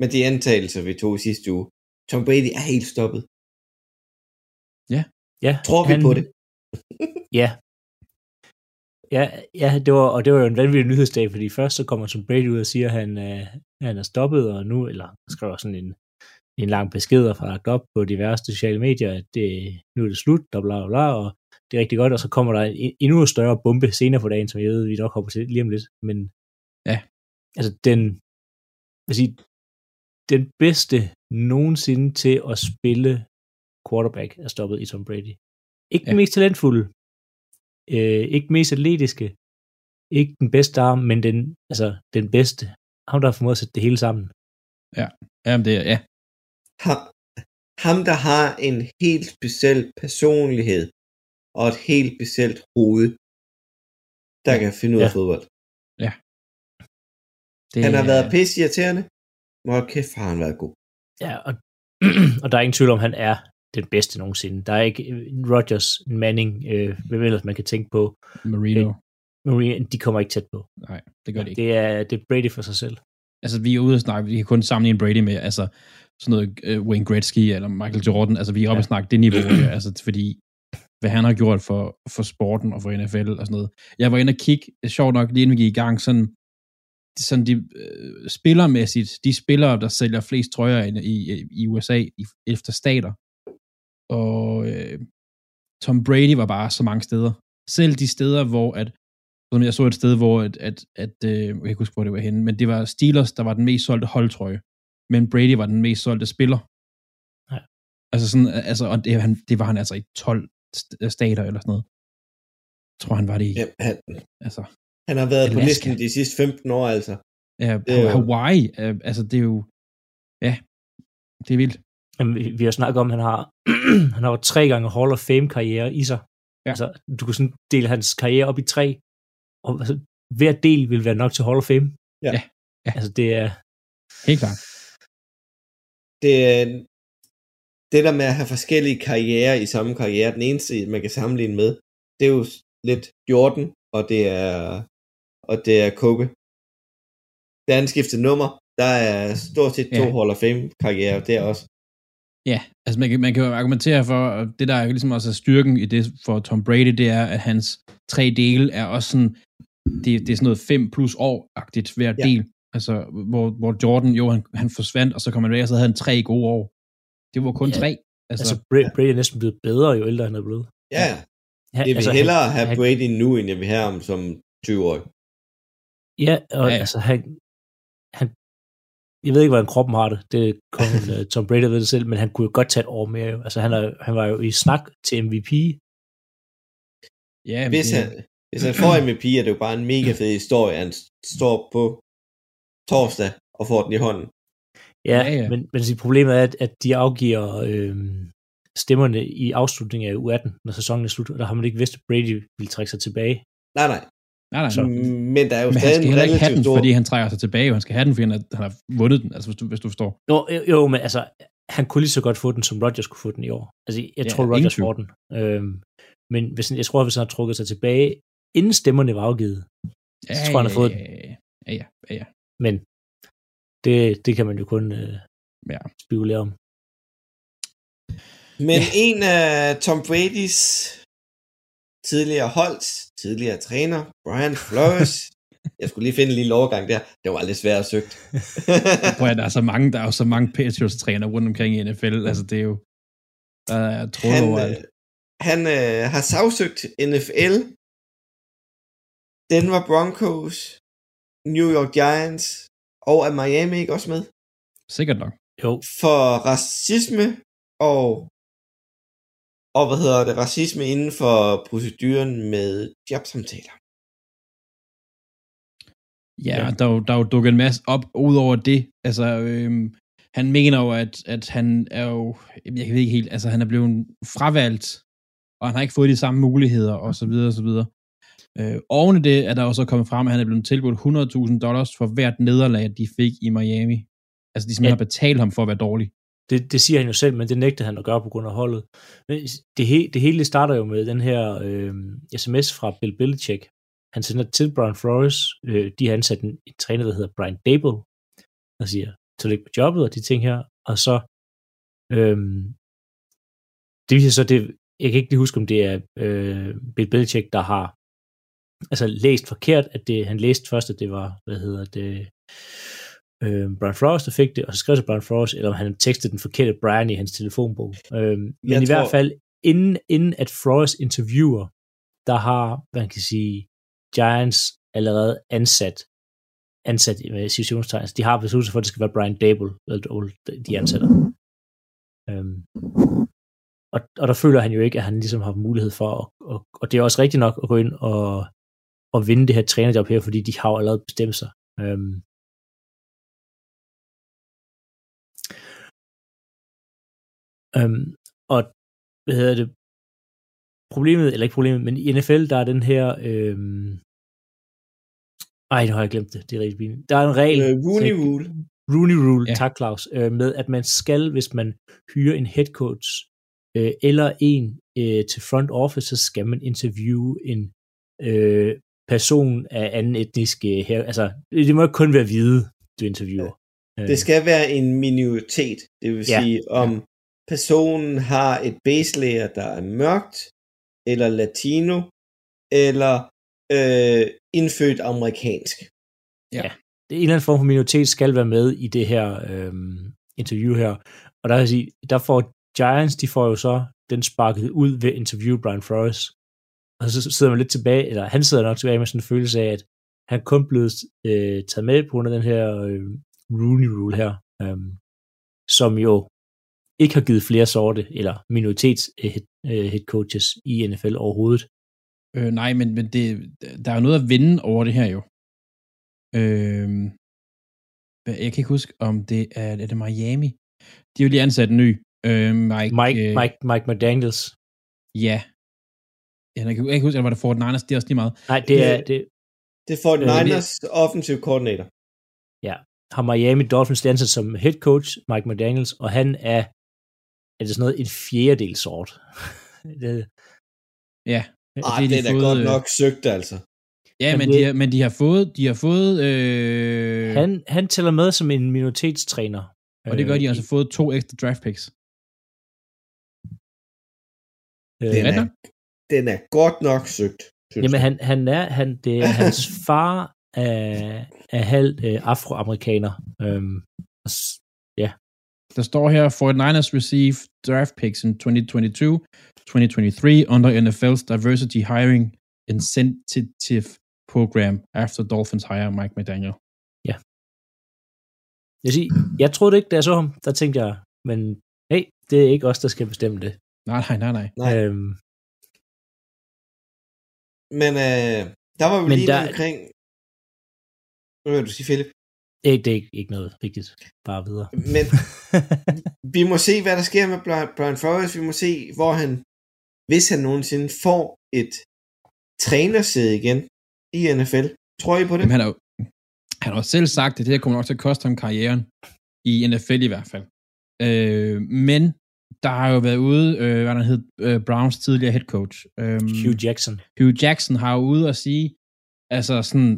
med de antagelser, vi tog i sidste uge. Tom Brady er helt stoppet. Ja, Tror vi på det? (laughs) Ja. Ja, ja det var, og det var jo en vanvittig nyhedsdag, fordi først så kommer Tom Brady ud og siger, at han, øh, han er stoppet, og nu, eller skriver sådan en, en lang besked og lagt op på diverse sociale medier, at det, nu er det slut, og bla bla bla, og det er rigtig godt, og så kommer der en endnu større bombe senere på dagen, som jeg ved, vi nok hopper til lige om lidt, men Ja. altså den, hvad sige, den bedste nogensinde til at spille quarterback er stoppet i Tom Brady. Ikke ja. den Ja. mest talentfulde, øh, ikke den mest atletiske, ikke den bedste arm, men den, altså, den bedste. Ham, der har formået at sætte det hele sammen. Jamen, det er, ja. Ham, ham, der har en helt speciel personlighed og et helt specielt hoved, der kan finde ud af Ja. fodbold. Det, Han har været pisse irriterende, men hold kæft, har han været god. Ja, og, (clears throat) og der er ingen tvivl om, han er den bedste nogensinde. Der er ikke en Rodgers, Manning, øh, hvem ellers man kan tænke på. Marino. Maria, de kommer ikke tæt på. Nej, det gør det ikke. Det er, det er Brady for sig selv. Altså, vi er ude at snakke, vi kan kun sammenligne Brady med, altså, sådan noget uh, Wayne Gretzky eller Michael Jordan. Altså, vi er oppe Ja. at snakke det niveau her, altså, fordi hvad han har gjort for, for sporten og for NFL og sådan noget. Jeg var inde og kigge, sjovt nok, lige inden vi gik i gang, sådan, sådan de øh, spillermæssigt, de spillere, der sælger flest trøjer i, i, i USA i, efter stater. Og øh, Tom Brady var bare så mange steder. Selv de steder, hvor at, som jeg så et sted, hvor at, at, at øh, jeg kan ikke huske, hvor det var henne, men det var Steelers, der var den mest solgte holdtrøje. Men Brady var den mest solgte spiller. Ja. Altså sådan, altså, og det, han, det var han altså i 12 st- stater eller sådan noget. Jeg tror, han var det i, Ja, han, altså, han har været på Alaska. listen de sidste 15 år, altså. ja, Det er jo- Hawaii, øh, altså det er jo, ja, det er vildt. Jamen, vi, vi har snakket om, at han har, (clears throat) han har jo tre gange Hall of Fame karriere i sig. Ja. Altså, du kan sådan dele hans karriere op i tre, og altså, hver del vil være nok til Hall of Fame. Ja. Ja. Ja. Altså, det er, Helt klart. Det, er- det der med at have forskellige karrierer i samme karriere, den eneste, man kan sammenligne med, det er jo lidt Jordan, og det er, og det er Kobe. Da han skiftede nummer, der er stort set to Ja. Hall of Fame karrierer der også. Ja, altså man kan, man kan jo argumentere for, og det der er ligesom også er styrken i det for Tom Brady, det er, at hans tre dele er også sådan, det, det er sådan noget 5 plus år-agtigt hver Ja. ja. del. Altså, hvor, hvor Jordan, jo, han, han forsvandt, og så kom han væk, og så havde han tre gode år. Det var kun Ja. tre. Altså, altså, Bra- Brady er næsten blevet bedre, jo ældre han er blevet. Ja, Han, jeg vil altså, hellere han, have Brady nu, end jeg vil have ham som 20-årig. Ja, og Ja. ja. altså han, jeg ved ikke, hvordan kroppen har det, det kun (laughs) uh, Tom Brady ved det selv, men han kunne jo godt tage et år mere. Jo. Altså han, er, han var jo i snak til MVP. Ja, Hvis han, hvis han får MVP, er det jo bare en mega fed historie. Han står på torsdag og får den i hånden. Ja, Ja, ja. Men, men problemet er, at, at de afgiver øh, stemmerne i afslutningen af U18, når sæsonen er slut, og der har man ikke vidst, at Brady ville trække sig tilbage. Nej, nej. Nej, nej. Så- Men der er jo Men han stadig skal en heller ikke have relativt den, stor... fordi han trækker sig tilbage, og han skal have den, fordi han har, han har vundet den, altså hvis du, hvis du forstår. Jo, jo, men altså, han kunne lige så godt få den, som Rodgers kunne få den i år. Altså, jeg Ja, tror, Rodgers får den. Øhm, men hvis, han- jeg tror, hvis han har trukket sig tilbage, inden stemmerne var afgivet, Ja, Så tror jeg, han har fået ja, ja, ja, ja, ja. men det, det kan man jo kun øh, Ja. spekulere om. Men en af Tom Brady's tidligere holds, tidligere træner, Brian Flores, (laughs) jeg skulle lige finde en lille overgang der, det var lidt svært at søgt. (laughs) Prøv at der er så mange, der er jo så mange Patriots-træner rundt omkring i NFL, altså det er jo, der er tråd han, overalt. øh, han øh, har sagsøgt NFL, Denver Broncos, New York Giants, og er Miami ikke også med? Sikkert nok. Jo, For racisme og, og hvad hedder det, racisme inden for proceduren med jobsamtaler. Ja, Ja. Der, er jo, der er jo dukket en masse op ud over det. Altså, øhm, han mener jo, at, at han er jo, jeg ved ikke helt, altså han er blevet fravalgt, og han har ikke fået de samme muligheder, og så videre, og så videre. Øh, oven i det er der jo så kommet frem, at han er blevet tilbudt 100.000 dollars for hvert nederlag, de fik i Miami. Altså, de simpelthen Ja. har betalt ham for at være dårlig det, det siger han jo selv, men det nægter han at gøre på grund af holdet. Men det, he, det hele starter jo med den her øh, sms fra Bill Belichick. Han sender til Brian Flores, øh, de har ansat en, en træner, der hedder Brian Dable, der siger, tillykke på jobbet og de ting her, og så øh, det viser så, det, jeg kan ikke lige huske, om det er øh, Bill Belichick, der har altså læst forkert, at det, han læste først, at det var, hvad hedder det, øh, Brian Flores, der fik det, og så skrev til Brian Flores, eller om han tekstede den forkerte Brian i hans telefonbog. Øh, men Jeg i tror- hvert fald, inden, inden at Flores interviewer, der har, man kan sige, Giants allerede ansat, ansat med situationstegn. De har besluttet sig for, at det skal være Brian Dable, de ansætter. Øhm, og, og der føler han jo ikke, at han ligesom har mulighed for, at, og, og det er også rigtigt nok at gå ind og, og vinde det her trænerjob her, fordi de har jo allerede bestemt sig. Øhm, øhm, og hvad hedder det, problemet, eller ikke problemet, men i NFL, der er den her, øhm, ej, nu har jeg glemt det, det er rigtig pinligt. Der er en regel, Øh, Rooney så- Rule. Rooney Rule, Ja. ja. tak Claus, øh, med at man skal, hvis man hyrer en head coach øh, eller en øh, til front office, så skal man interviewe en øh, person af anden etnisk øh, her. Altså, det må ikke kun være hvide, du interviewer. Øh, Det skal være en minoritet, det vil Ja. sige, om personen har et base layer, der er mørkt, eller latino, eller øh, indfødt amerikansk. det er en eller anden form for minoritet skal være med i det her øh, interview her. Og der, vil jeg sige, der får Giants, de får jo så den sparket ud ved at interviewe Brian Flores. Og så sidder man lidt tilbage, eller han sidder nok tilbage med sådan en følelse af, at han kun blevet øh, taget med på grund af den her øh, Rooney Rule her, øh, som jo ikke har givet flere sorte eller minoritets øh, head, øh, head coaches i NFL overhovedet. Øh, nej, men, men det, der er jo noget at vinde over det her jo. Øh, jeg kan ikke huske, om det er, er det Miami. De har jo lige ansat en ny. Øh, Mike, Mike, øh, Mike, Mike McDaniels. Ja. Jeg kan ikke huske, eller var det Fort Niners, det er også lige meget. Nej, det er, Det- det, Det får Øh, Niners offensive coordinator. har Miami Dolphins ansat som head coach, Mike McDaniels, og han er, er det sådan noget, en fjerdedel sort. (laughs) det, Ja. Har det de er da godt øh, nok søgt, altså. Ja, Men men, det- de har, men de har fået, de har fået, øh, han, han tæller med som en minoritetstræner. og det gør de Øh, altså fået to ekstra draft picks. øh, Den er det? den er godt nok søgt. Jamen, han, han er, han, det er hans (laughs) far er, er halvt øh, afroamerikaner. Øhm, og der står her, 49ers receive draft picks in 2022, 2023 under NFL's diversity hiring incentive program after Dolphins hire Mike McDaniel. Jeg, siger, jeg troede ikke, da jeg så ham, der tænkte jeg, men hey, det er ikke os, der skal bestemme det. Nej, nej, nej, nej. Nej. Øhm, Men øh, der var vi Men lige der... omkring... Hvad vil du sige, Philip? Det, det er ikke, ikke noget vigtigt. Bare videre. Men (laughs) vi må se, hvad der sker med Brian, Flores. Vi må se, hvor han, hvis han nogensinde får et trænersæde igen i NFL. Tror I på det? Jamen, han, har, jo- han har selv sagt, at det her kommer nok til at koste ham karrieren. I NFL i hvert fald. Øh, men der har jo været ude, øh, hvad han hed, øh, Browns tidligere head coach. Øh, Hugh Jackson. Hugh Jackson har jo ude at sige, altså sådan,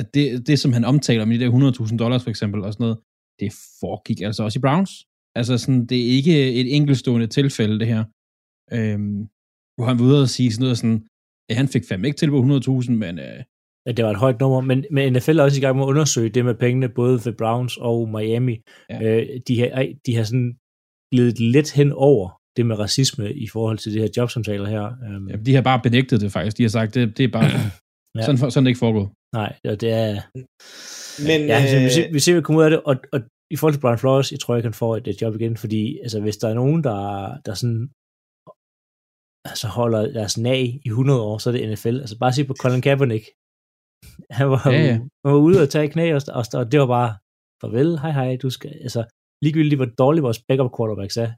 at det, det som han omtaler med de der 100.000 dollars for eksempel, og sådan noget, det foregik altså også i Browns. Altså sådan, det er ikke et enkeltstående tilfælde, det her. Øhm, hvor han var ude at sige sådan noget sådan, ja, han fik fandme ikke til på 100.000, men øh, Ja, det var et højt nummer, men, men NFL er også i gang med at undersøge det med pengene, både ved Browns og Miami. Ja. Øh, de, har, de har sådan glidet lidt hen over det med racisme i forhold til det her jobsamtaler her. Øhm, ja, de har bare benægtet det faktisk. De har sagt, det, det er bare, (clears throat) Ja. sådan, for- sådan er det ikke foregået. Nej, og det er... Men, Ja, altså, vi, øh, ser, vi ser, der kommer ud af det, og, og i forhold til Brian Flores, jeg tror ikke, han får et, et job igen, fordi altså, hvis der er nogen, der, der sådan altså holder deres nag i 100 år, så er det NFL. Altså bare se på Colin Kaepernick. (laughs) Han var, Ja, ja, han var ude og tage knæ, og, og, og det var bare, farvel, hej hej, du skal, altså ligegyldigt hvor dårligt vores backup quarterbacks er,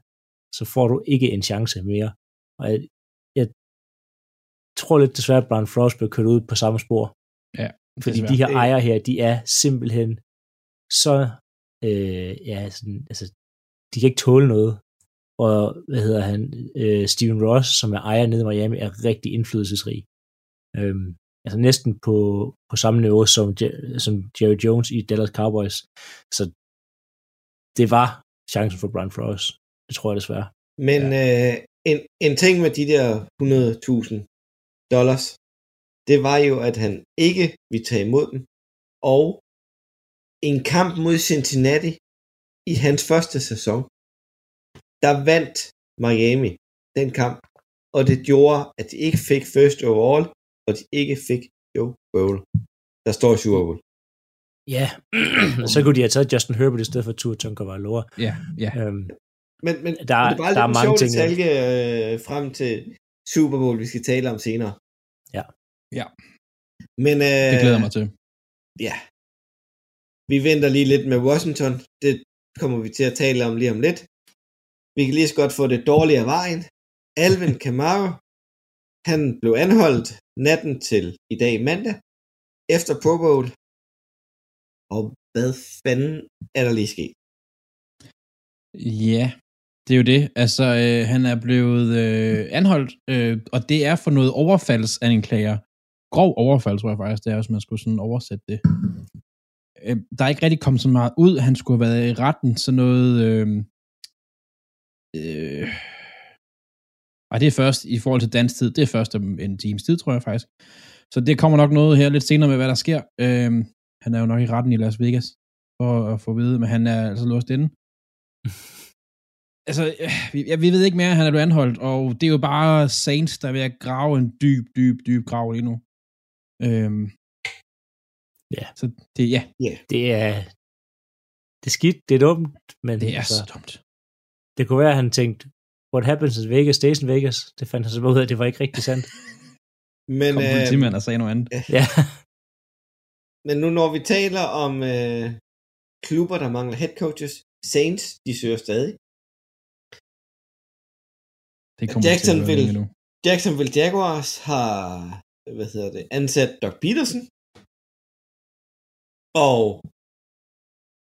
så får du ikke en chance mere. Og jeg, jeg tror lidt desværre, at Brian Flores blev kørt ud på samme spor. Ja, Fordi de her ejere her, de er simpelthen så, øh, ja, sådan, altså, de kan ikke tåle noget. Og, hvad hedder han, øh, Steven Ross, som er ejer nede i Miami, er rigtig indflydelsesrig. Øhm, altså næsten på, på samme niveau som, som Jerry Jones i Dallas Cowboys. Så det var chancen for Brian Flores. Det tror jeg desværre. Men ja. øh, en, en ting med de der 100.000 dollars, det var jo, at han ikke ville tage imod dem. Og en kamp mod Cincinnati i hans første sæson, der vandt Miami den kamp, og det gjorde, at de ikke fik first overall, og de ikke fik Joe Bowl, der står Super Bowl. Ja, (clears throat) så kunne de have taget Justin Herbert i stedet for Tua Tagovailoa. Ja, ja. Øhm, Men, men Der er- men det var der er mange sjov ting, ja. detalje øh, frem til Super Bowl, vi skal tale om senere. Ja. Ja. Men øh, Det glæder mig til. Ja. Vi venter lige lidt med Washington. Det kommer vi til at tale om lige om lidt. Vi kan lige så godt få det dårlige af vejen. Alvin (laughs) Kamara, han blev anholdt natten til i dag mandag, efter Pro Bowl. Og hvad fanden er der lige sket? Ja, det er jo det. Altså, øh, han er blevet øh, anholdt, øh, og det er for noget overfaldsanklager. Grov overfald, tror jeg faktisk, det er, hvis man skulle sådan oversætte det. Øh, der er ikke rigtig kommet så meget ud. Han skulle have været i retten, så noget... Øh, øh, og det er først, i forhold til dansk tid, det er først om en times tid, tror jeg faktisk. Så det kommer nok noget her lidt senere med, hvad der sker. Øh, han er jo nok i retten i Las Vegas, for at få at vide, men han er altså låst inde (laughs) altså, øh, vi, ja, vi ved ikke mere, han er blevet anholdt, og det er jo bare Saints, der er ved at grave en dyb, dyb, dyb grav lige nu. Øhm, Ja. Så det, ja, det er det er skidt, det er dumt, men det er altså, så dumt. det kunne være, at han tænkte, what happens in Vegas stays in Vegas. Det fandt han så ud af, at det var ikke rigtig sandt. (laughs) Men, Kom øh, politimand og sagde noget andet. ja, men nu når vi taler om øh, klubber, der mangler head coaches, Saints, de søger stadig. Det kommer til at være Jacksonville. Jacksonville Jaguars har hvad hedder det, ansat Doug Peterson. Og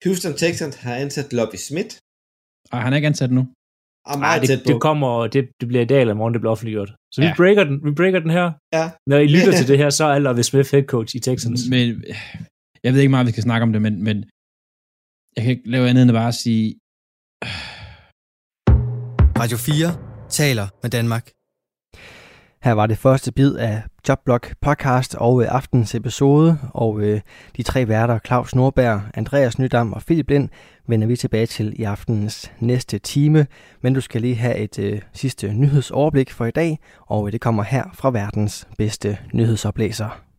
Houston Texans har ansat Lobby Smith. Ej, han er ikke ansat nu. Og Ej, meget det, tæt på. det kommer, det, det bliver i dag eller i morgen, det bliver offentliggjort. Så vi Ja. breaker den, vi breaker den her. Ja. Når I lytter (laughs) til det her, så er Lovie Smith head coach i Texans. Men øh, jeg ved ikke meget, vi skal snakke om det, men, men jeg kan ikke lave andet end at bare sige, Radio 4 taler med Danmark. Her var det første bid af Jobblog podcast og øh, aftens episode, og øh, de tre værter, Claus Norberg, Andreas Nydam og Philip Lind, vender vi tilbage til i aftenens næste time. Men du skal lige have et øh, sidste nyhedsoverblik for i dag, og øh, det kommer her fra verdens bedste nyhedsoplæser.